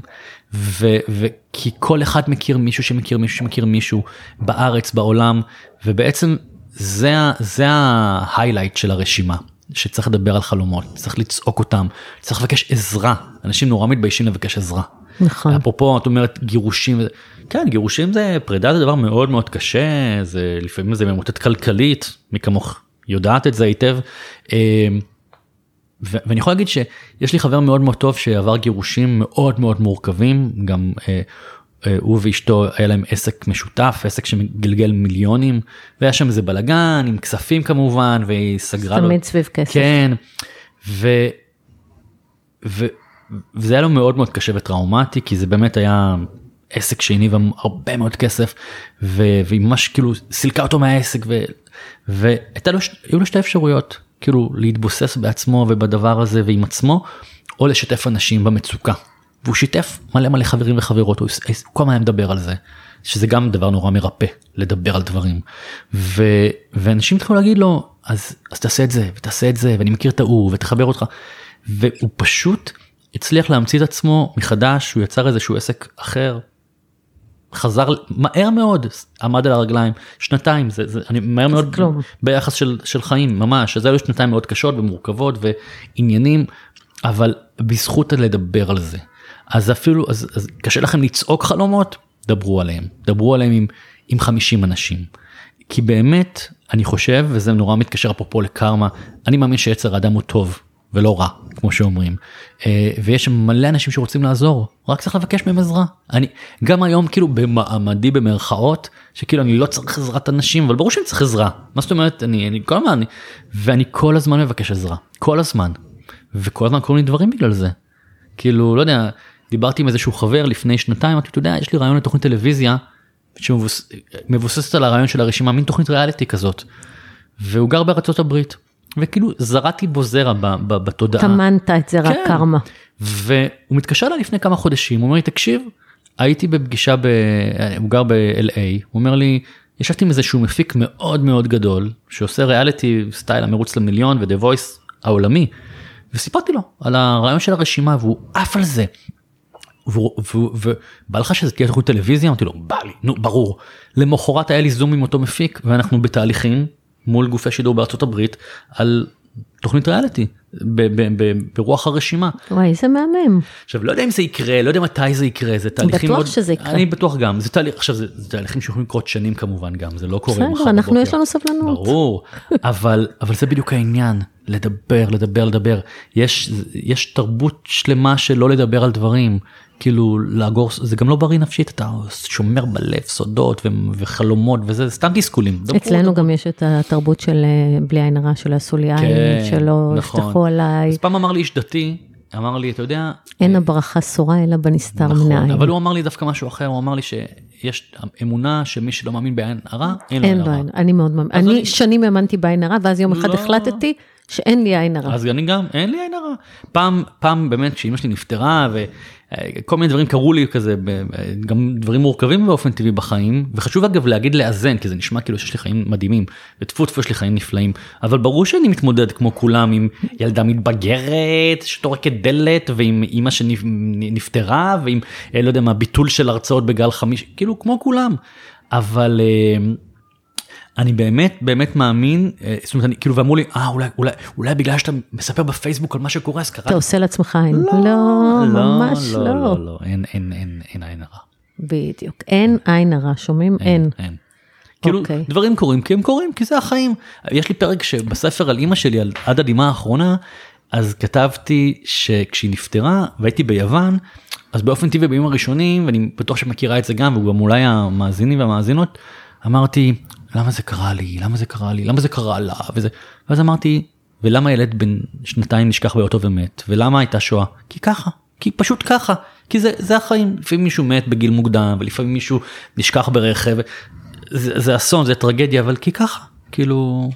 ו, וכי כל אחד מכיר מישהו שמכיר מישהו שמכיר מישהו בארץ, בעולם, ובעצם זה, זה ההיילייט של הרשימה. שצריך לדבר על חלומות, צריך לצעוק אותם, צריך לבקש עזרה, אנשים נורא מתביישים לבקש עזרה. נכון. אפרופו את אומרת גירושים, כן גירושים זה פרידה זה דבר מאוד מאוד קשה, זה לפעמים זה ממוטט כלכלית, מי כמוך יודעת את זה היטב. ואני יכול להגיד שיש לי חבר מאוד מאוד טוב שעבר גירושים מאוד מאוד מורכבים, גם אה, אה, הוא ואשתו היה להם עסק משותף, עסק שמגלגל מיליונים, והיה שם איזה בלאגן עם כספים כמובן, והיא סגרה לו. תמיד סביב כסף. כן, ו... ו... וזה היה לו מאוד מאוד קשה וטראומטי, כי זה באמת היה עסק שהניב הרבה מאוד כסף, ו... והיא ממש כאילו סילקה אותו מהעסק. והיו לו שתי אפשרויות, כאילו להתבוסס בעצמו ובדבר הזה ועם עצמו, או לשתף אנשים במצוקה. והוא שיתף מלא מלא חברים וחברות, הוא, כל הזמן מדבר על זה, שזה גם דבר נורא מרפא, לדבר על דברים. ו, ואנשים התחילו להגיד לו, אז, אז תעשה את זה, ותעשה את זה, ואני מכיר את ההוא, ותחבר אותך. והוא פשוט הצליח להמציא את עצמו מחדש, הוא יצר איזשהו עסק אחר, חזר מהר מאוד, עמד על הרגליים, שנתיים, זה, זה, אני מהר מאוד, כלום. ביחס של, של חיים ממש, אז היו שנתיים מאוד קשות ומורכבות ועניינים, אבל בזכות לדבר על זה. אז אפילו, אז, אז קשה לכם לצעוק חלומות, דברו עליהם, דברו עליהם עם, עם 50 אנשים. כי באמת, אני חושב, וזה נורא מתקשר אפרופו לקרמה, אני מאמין שיצר האדם הוא טוב ולא רע, כמו שאומרים. אה, ויש מלא אנשים שרוצים לעזור, רק צריך לבקש מהם עזרה. אני, גם היום כאילו במעמדי במרכאות, שכאילו אני לא צריך עזרת אנשים, אבל ברור שאני צריך עזרה. מה זאת אומרת, אני, אני כל הזמן, אני, ואני כל הזמן מבקש עזרה, כל הזמן. וכל הזמן קורים לי דברים בגלל זה. כאילו, לא יודע, דיברתי עם איזשהו חבר לפני שנתיים, אתה יודע, יש לי רעיון לתוכנית טלוויזיה, שמבוססת על הרעיון של הרשימה, מין תוכנית ריאליטי כזאת. והוא גר בארצות הברית, וכאילו זרעתי בו זרע בתודעה. טמנת את זרע כן. קרמה. והוא מתקשר אליי לפני כמה חודשים, הוא אומר לי, תקשיב, הייתי בפגישה, ב... הוא גר ב-LA, הוא אומר לי, ישבתי עם איזשהו מפיק מאוד מאוד גדול, שעושה ריאליטי סטייל המרוץ למיליון ו-The Voice העולמי, וסיפרתי לו על הרעיון של הרשימה והוא עף על זה. ובא לך שזה תהיה תוכנית טלוויזיה? אמרתי לו, בא לי, נו ברור. למחרת היה לי זום עם אותו מפיק ואנחנו בתהליכים מול גופי שידור בארצות הברית על תוכנית ריאליטי. ברוח הרשימה. וואי, איזה מהמם. עכשיו לא יודע אם זה יקרה לא יודע מתי זה יקרה זה תהליכים בטוח מאוד שזה יקרה. אני בטוח גם זה תהליך עכשיו זה, זה תהליכים שיכולים לקרות שנים כמובן גם זה לא קורה מחר בסדר, אנחנו בבוקר. יש לנו סבלנות. ברור אבל אבל זה בדיוק העניין לדבר לדבר לדבר יש יש תרבות שלמה של לא לדבר על דברים כאילו לאגור זה גם לא בריא נפשית אתה שומר בלב סודות ו- וחלומות וזה סתם תסכולים. אצלנו דברו. גם יש את התרבות של אה, בלי עין הרע, של עשו לי עין, שלא נכון. יפתחו עליי. אז פעם אמר לי איש דתי אמר לי אתה יודע אין הברכה שורה אלא בנסתר מן נכון, העין. אבל הוא אמר לי דווקא משהו אחר, הוא אמר לי שיש אמונה שמי שלא מאמין בעין הרע, אין לו עין הרע. אני מאוד מאמין. אני- שנים האמנתי בעין הרע, ואז יום אחד לא. החלטתי שאין לי עין הרע. אז אני גם, אין לי עין הרע. פעם, פעם באמת כשאימא שלי נפטרה וכל מיני דברים קרו לי כזה, ב- גם דברים מורכבים באופן טבעי בחיים, וחשוב אגב להגיד לאזן, כי זה נשמע כאילו שיש לי חיים מדהימים, וטפו טפו יש לי חיים נפלאים, אבל ברור שאני מתמודד כמו כולם עם ילדה מתבגרת שטורקת דלת, ועם אימא שנפטרה, ועם, אה, לא יודע מה, ביטול של הרצאות בגל חמישי, כאילו כמו כולם. אבל אה, אני באמת באמת מאמין, אה, זאת אומרת, אני, כאילו, ואמרו לי, אה, אולי, אולי, אולי בגלל שאתה מספר בפייסבוק על מה שקורה, אז קרה. אתה עושה לעצמך עין. לא, ממש לא. לא. לא, לא, אין, אין, אין, אין עין הרע. בדיוק. אין עין הרע, שומעים? אין. אין. כאילו, אוקיי. דברים קורים כי הם קורים, כי זה החיים. יש לי פרק שבספר על אימא שלי, על עד הדמעה האחרונה, אז כתבתי שכשהיא נפטרה והייתי ביוון, אז באופן טבעי בימים הראשונים, ואני בטוח שאת מכירה את זה גם, והוא גם אולי המאזינים והמאזינות, אמרתי, למה זה קרה לי? למה זה קרה לי? למה זה קרה לה? וזה, ואז אמרתי, ולמה ילד בן שנתיים נשכח באוטו ומת? ולמה הייתה שואה? כי ככה, כי פשוט ככה, כי זה, זה החיים. לפעמים מישהו מת בגיל מוקדם, ולפעמים מישהו נשכח ברכב. זה, זה אסון, זה טרגדיה, אבל כי ככה, כאילו,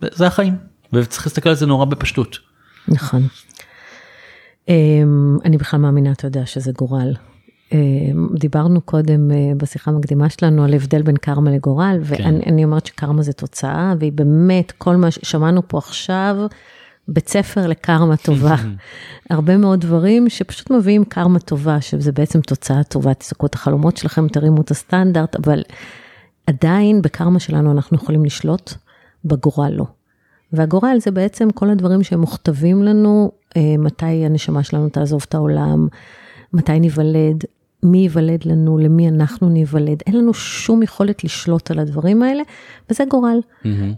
זה, החיים. וצריך להסתכל על זה נורא בפשטות. נכון. אמ, אני בכלל מאמינה, אתה יודע, שזה גורל. אמ, דיברנו קודם אה, בשיחה המקדימה שלנו על הבדל בין קרמה לגורל, ואני אני אומרת שקרמה זה תוצאה, והיא באמת, כל מה ששמענו פה עכשיו, בית ספר לקרמה טובה. הרבה מאוד דברים שפשוט מביאים קרמה טובה, שזה בעצם תוצאה טובה, תסתכלו את החלומות שלכם, תרימו את הסטנדרט, אבל עדיין בקרמה שלנו אנחנו יכולים לשלוט, בגורל לא. והגורל זה בעצם כל הדברים שהם מוכתבים לנו, אה, מתי הנשמה שלנו תעזוב את העולם, מתי ניוולד, מי ייוולד לנו, למי אנחנו ניוולד, אין לנו שום יכולת לשלוט על הדברים האלה, וזה גורל.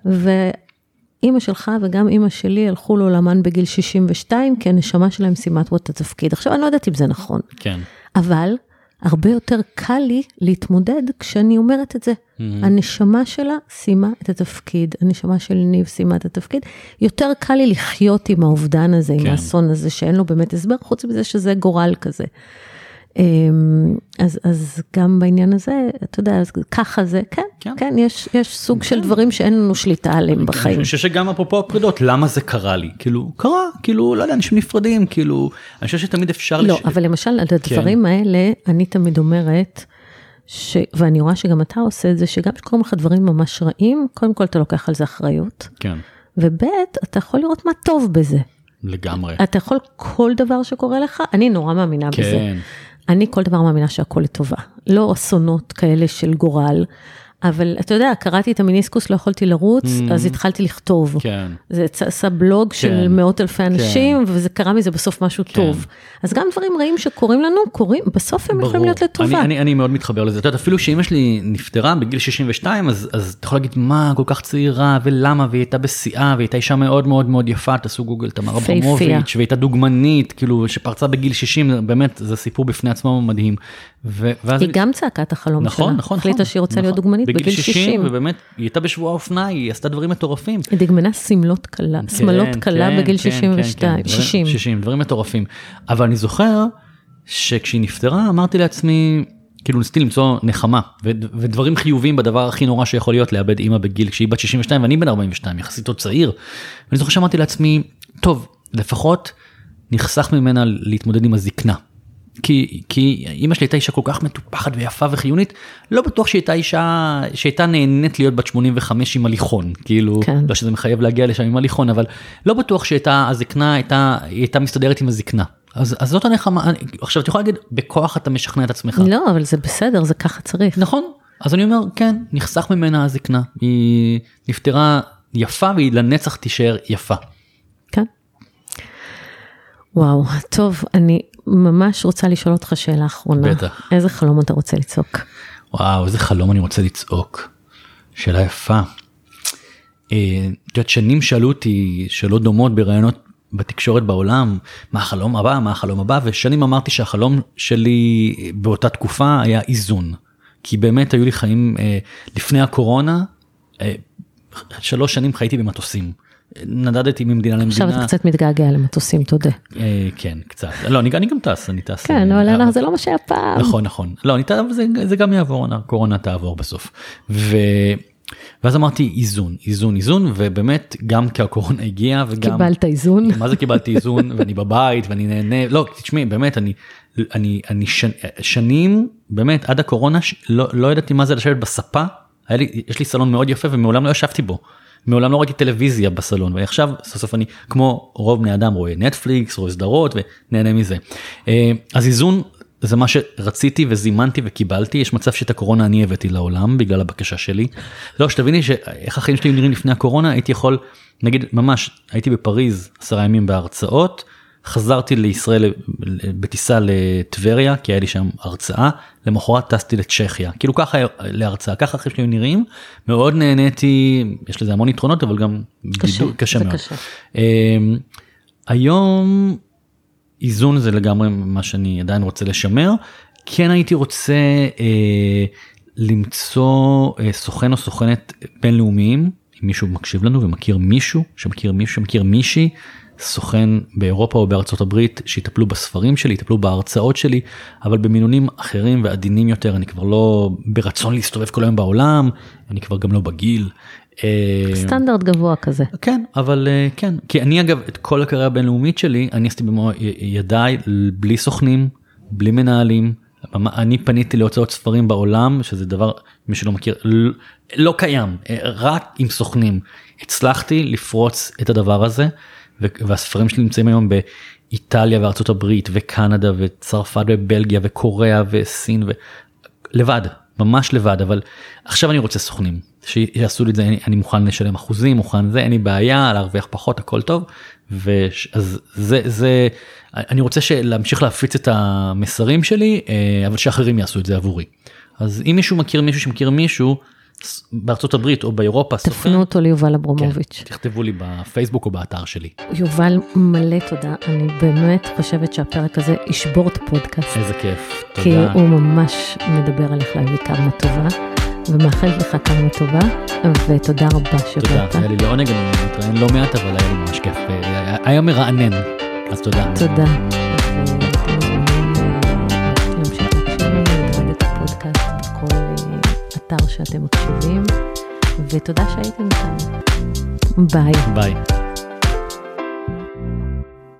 ואימא שלך וגם אימא שלי הלכו לעולמן בגיל 62, כי הנשמה שלהם סיימה את התפקיד. עכשיו, אני לא יודעת אם זה נכון, כן. אבל הרבה יותר קל לי להתמודד כשאני אומרת את זה. הנשמה שלה סיימה את התפקיד, הנשמה של ניב סיימה את התפקיד. יותר קל לי לחיות עם האובדן הזה, עם כן. האסון הזה, שאין לו באמת הסבר, חוץ מזה שזה גורל כזה. אמ, אז, אז גם בעניין הזה, אתה יודע, אז ככה זה, כן, כן. כן, יש, יש סוג של דברים שאין לנו שליטה עליהם בחיים. אני חושב שגם אפרופו הפרידות, למה זה קרה לי? כאילו, קרה, כאילו, לא יודע, אנשים נפרדים, כאילו, אני חושב שתמיד אפשר... לא, לש- אבל למשל, על כן. הדברים האלה, אני תמיד אומרת, ש... ואני רואה שגם אתה עושה את זה, שגם כשקורים לך דברים ממש רעים, קודם כל אתה לוקח על זה אחריות, כן, וב' אתה יכול לראות מה טוב בזה. לגמרי. אתה יכול כל דבר שקורה לך, אני נורא מאמינה בזה. אני כל דבר מאמינה שהכל לטובה. לא אסונות כאלה של גורל, אבל אתה יודע, קראתי את המיניסקוס, לא יכולתי לרוץ, אז התחלתי לכתוב. כן. זה עשה בלוג של כן. מאות אלפי אנשים, וזה קרה מזה בסוף משהו טוב. אז גם דברים רעים שקורים לנו, קורים, בסוף הם יכולים להיות לטובה. אני, אני, אני מאוד מתחבר לזה. את יודעת, אפילו שאמא שלי נפטרה בגיל 62, אז, אז אתה יכול להגיד מה, כל כך צעירה, ולמה, והיא הייתה בשיאה, והיא הייתה אישה מאוד מאוד מאוד יפה, תעשו גוגל, תמר. אברמוביץ', והיא הייתה דוגמנית, כאילו, שפרצה בגיל 60, באמת, זה סיפור בפני עצמו מדהים. ו, ואז היא גם צעקה את החלום נכון, שלה. נכון, החליטה נכון, שהיא רוצה נכון. להיות דוגמנית בגיל 60. ובאמת, היא הייתה בשבוע האופנה, היא עשתה דברים מטורפים. היא דגמנה שמלות קלה, שמלות כן, קלה כן, בגיל כן, 62, כן, כן, דברים- 60. 60, דברים מטורפים. אבל אני זוכר שכשהיא נפטרה אמרתי לעצמי, כאילו ניסיתי למצוא נחמה ו- ודברים חיוביים בדבר הכי נורא שיכול להיות לאבד אימא בגיל כשהיא בת 62 ואני בן 42 יחסית עוד צעיר. ואני זוכר שאמרתי לעצמי, טוב לפחות נחסך ממנה להתמודד עם הזקנה. כי, כי אימא שלי הייתה אישה כל כך מטופחת ויפה וחיונית, לא בטוח שהיא הייתה אישה שהייתה נהנית להיות בת 85 עם הליכון, כאילו, כן. לא שזה מחייב להגיע לשם עם הליכון, אבל לא בטוח שהייתה, הזקנה הייתה, היא הייתה מסתדרת עם הזקנה. אז, אז זאת הנחמה, עכשיו את יכולה להגיד, בכוח אתה משכנע את עצמך. לא, אבל זה בסדר, זה ככה צריך. נכון, אז אני אומר, כן, נחסך ממנה הזקנה, היא נפטרה יפה והיא לנצח תישאר יפה. כן. וואו, טוב, אני ממש רוצה לשאול אותך שאלה אחרונה. בטח. איזה חלום אתה רוצה לצעוק? וואו, איזה חלום אני רוצה לצעוק. שאלה יפה. אה, את יודעת, שנים שאלו אותי שאלות דומות בראיונות בתקשורת בעולם, מה החלום הבא, מה החלום הבא, ושנים אמרתי שהחלום שלי באותה תקופה היה איזון. כי באמת היו לי חיים אה, לפני הקורונה, אה, שלוש שנים חייתי במטוסים. נדדתי ממדינה למדינה. עכשיו אתה קצת מתגעגע למטוסים, תודה. אה, כן, קצת. לא, אני, אני גם טס, אני טס. כן, אה, אבל זה לא מה שהיה פעם. נכון, נכון. לא, אני טס, זה, זה גם יעבור, הקורונה תעבור בסוף. ו... ואז אמרתי איזון, איזון, איזון, ובאמת גם כי הקורונה הגיעה וגם... קיבלת איזון. מה זה קיבלתי איזון ואני בבית ואני נהנה, לא, תשמעי, באמת, אני, אני, אני ש, שנים, באמת, עד הקורונה, לא, לא ידעתי מה זה לשבת בספה, לי, יש לי סלון מאוד יפה ומעולם לא ישבתי בו. מעולם לא ראיתי טלוויזיה בסלון ועכשיו סוף סוף אני כמו רוב בני אדם רואה נטפליקס רואה סדרות ונהנה מזה. אה, אז איזון זה מה שרציתי וזימנתי וקיבלתי יש מצב שאת הקורונה אני הבאתי לעולם בגלל הבקשה שלי. לא שתביני שאיך החיים שלי נראים לפני הקורונה הייתי יכול נגיד ממש הייתי בפריז עשרה ימים בהרצאות חזרתי לישראל בטיסה לטבריה כי היה לי שם הרצאה. למחרת טסתי לצ'כיה. כאילו ככה להרצאה. ככה החיים שלי נראים. מאוד נהניתי יש לזה המון יתרונות אבל גם קשה, בידוד, קשה מאוד. קשה. Um, היום איזון זה לגמרי מה שאני עדיין רוצה לשמר. כן הייתי רוצה uh, למצוא uh, סוכן או סוכנת בינלאומיים אם מישהו מקשיב לנו ומכיר מישהו שמכיר מישהו שמכיר מישהי סוכן באירופה או בארצות הברית שיטפלו בספרים שלי, יטפלו בהרצאות שלי, אבל במינונים אחרים ועדינים יותר, אני כבר לא ברצון להסתובב כל היום בעולם, אני כבר גם לא בגיל. אה, סטנדרט גבוה כזה. כן, אבל אה, כן, כי אני אגב, את כל הקריירה הבינלאומית שלי, אני עשיתי במו ידיי, בלי סוכנים, בלי מנהלים. אני פניתי להוצאות ספרים בעולם, שזה דבר, מי שלא מכיר, לא, לא קיים, אה, רק עם סוכנים. הצלחתי לפרוץ את הדבר הזה. והספרים שלי נמצאים היום באיטליה וארצות הברית וקנדה וצרפת ובלגיה וקוריאה וסין ולבד ממש לבד אבל עכשיו אני רוצה סוכנים. שיעשו לי את זה אני, אני מוכן לשלם אחוזים מוכן זה אין לי בעיה להרוויח פחות הכל טוב. ואז זה זה אני רוצה להמשיך להפיץ את המסרים שלי אה, אבל שאחרים יעשו את זה עבורי. אז אם מישהו מכיר מישהו שמכיר מישהו בארצות הברית או באירופה. תפנו אותו ליובל אברמוביץ'. כן, תכתבו לי בפייסבוק או באתר שלי. יובל, מלא תודה. אני באמת חושבת שהפרק הזה ישבור את הפודקאסט. איזה כיף, תודה. כי הוא ממש מדבר עליך להביא קרמה טובה, ומאחלת לך קרמה טובה, ותודה רבה שבאת. תודה, היה לי לעונג, אני מתראיין לא מעט, אבל היה לי ממש כיף. היה מרענן, אז תודה. תודה. אתר שאתם מקשיבים, ותודה שהייתם איתנו. ביי. ביי.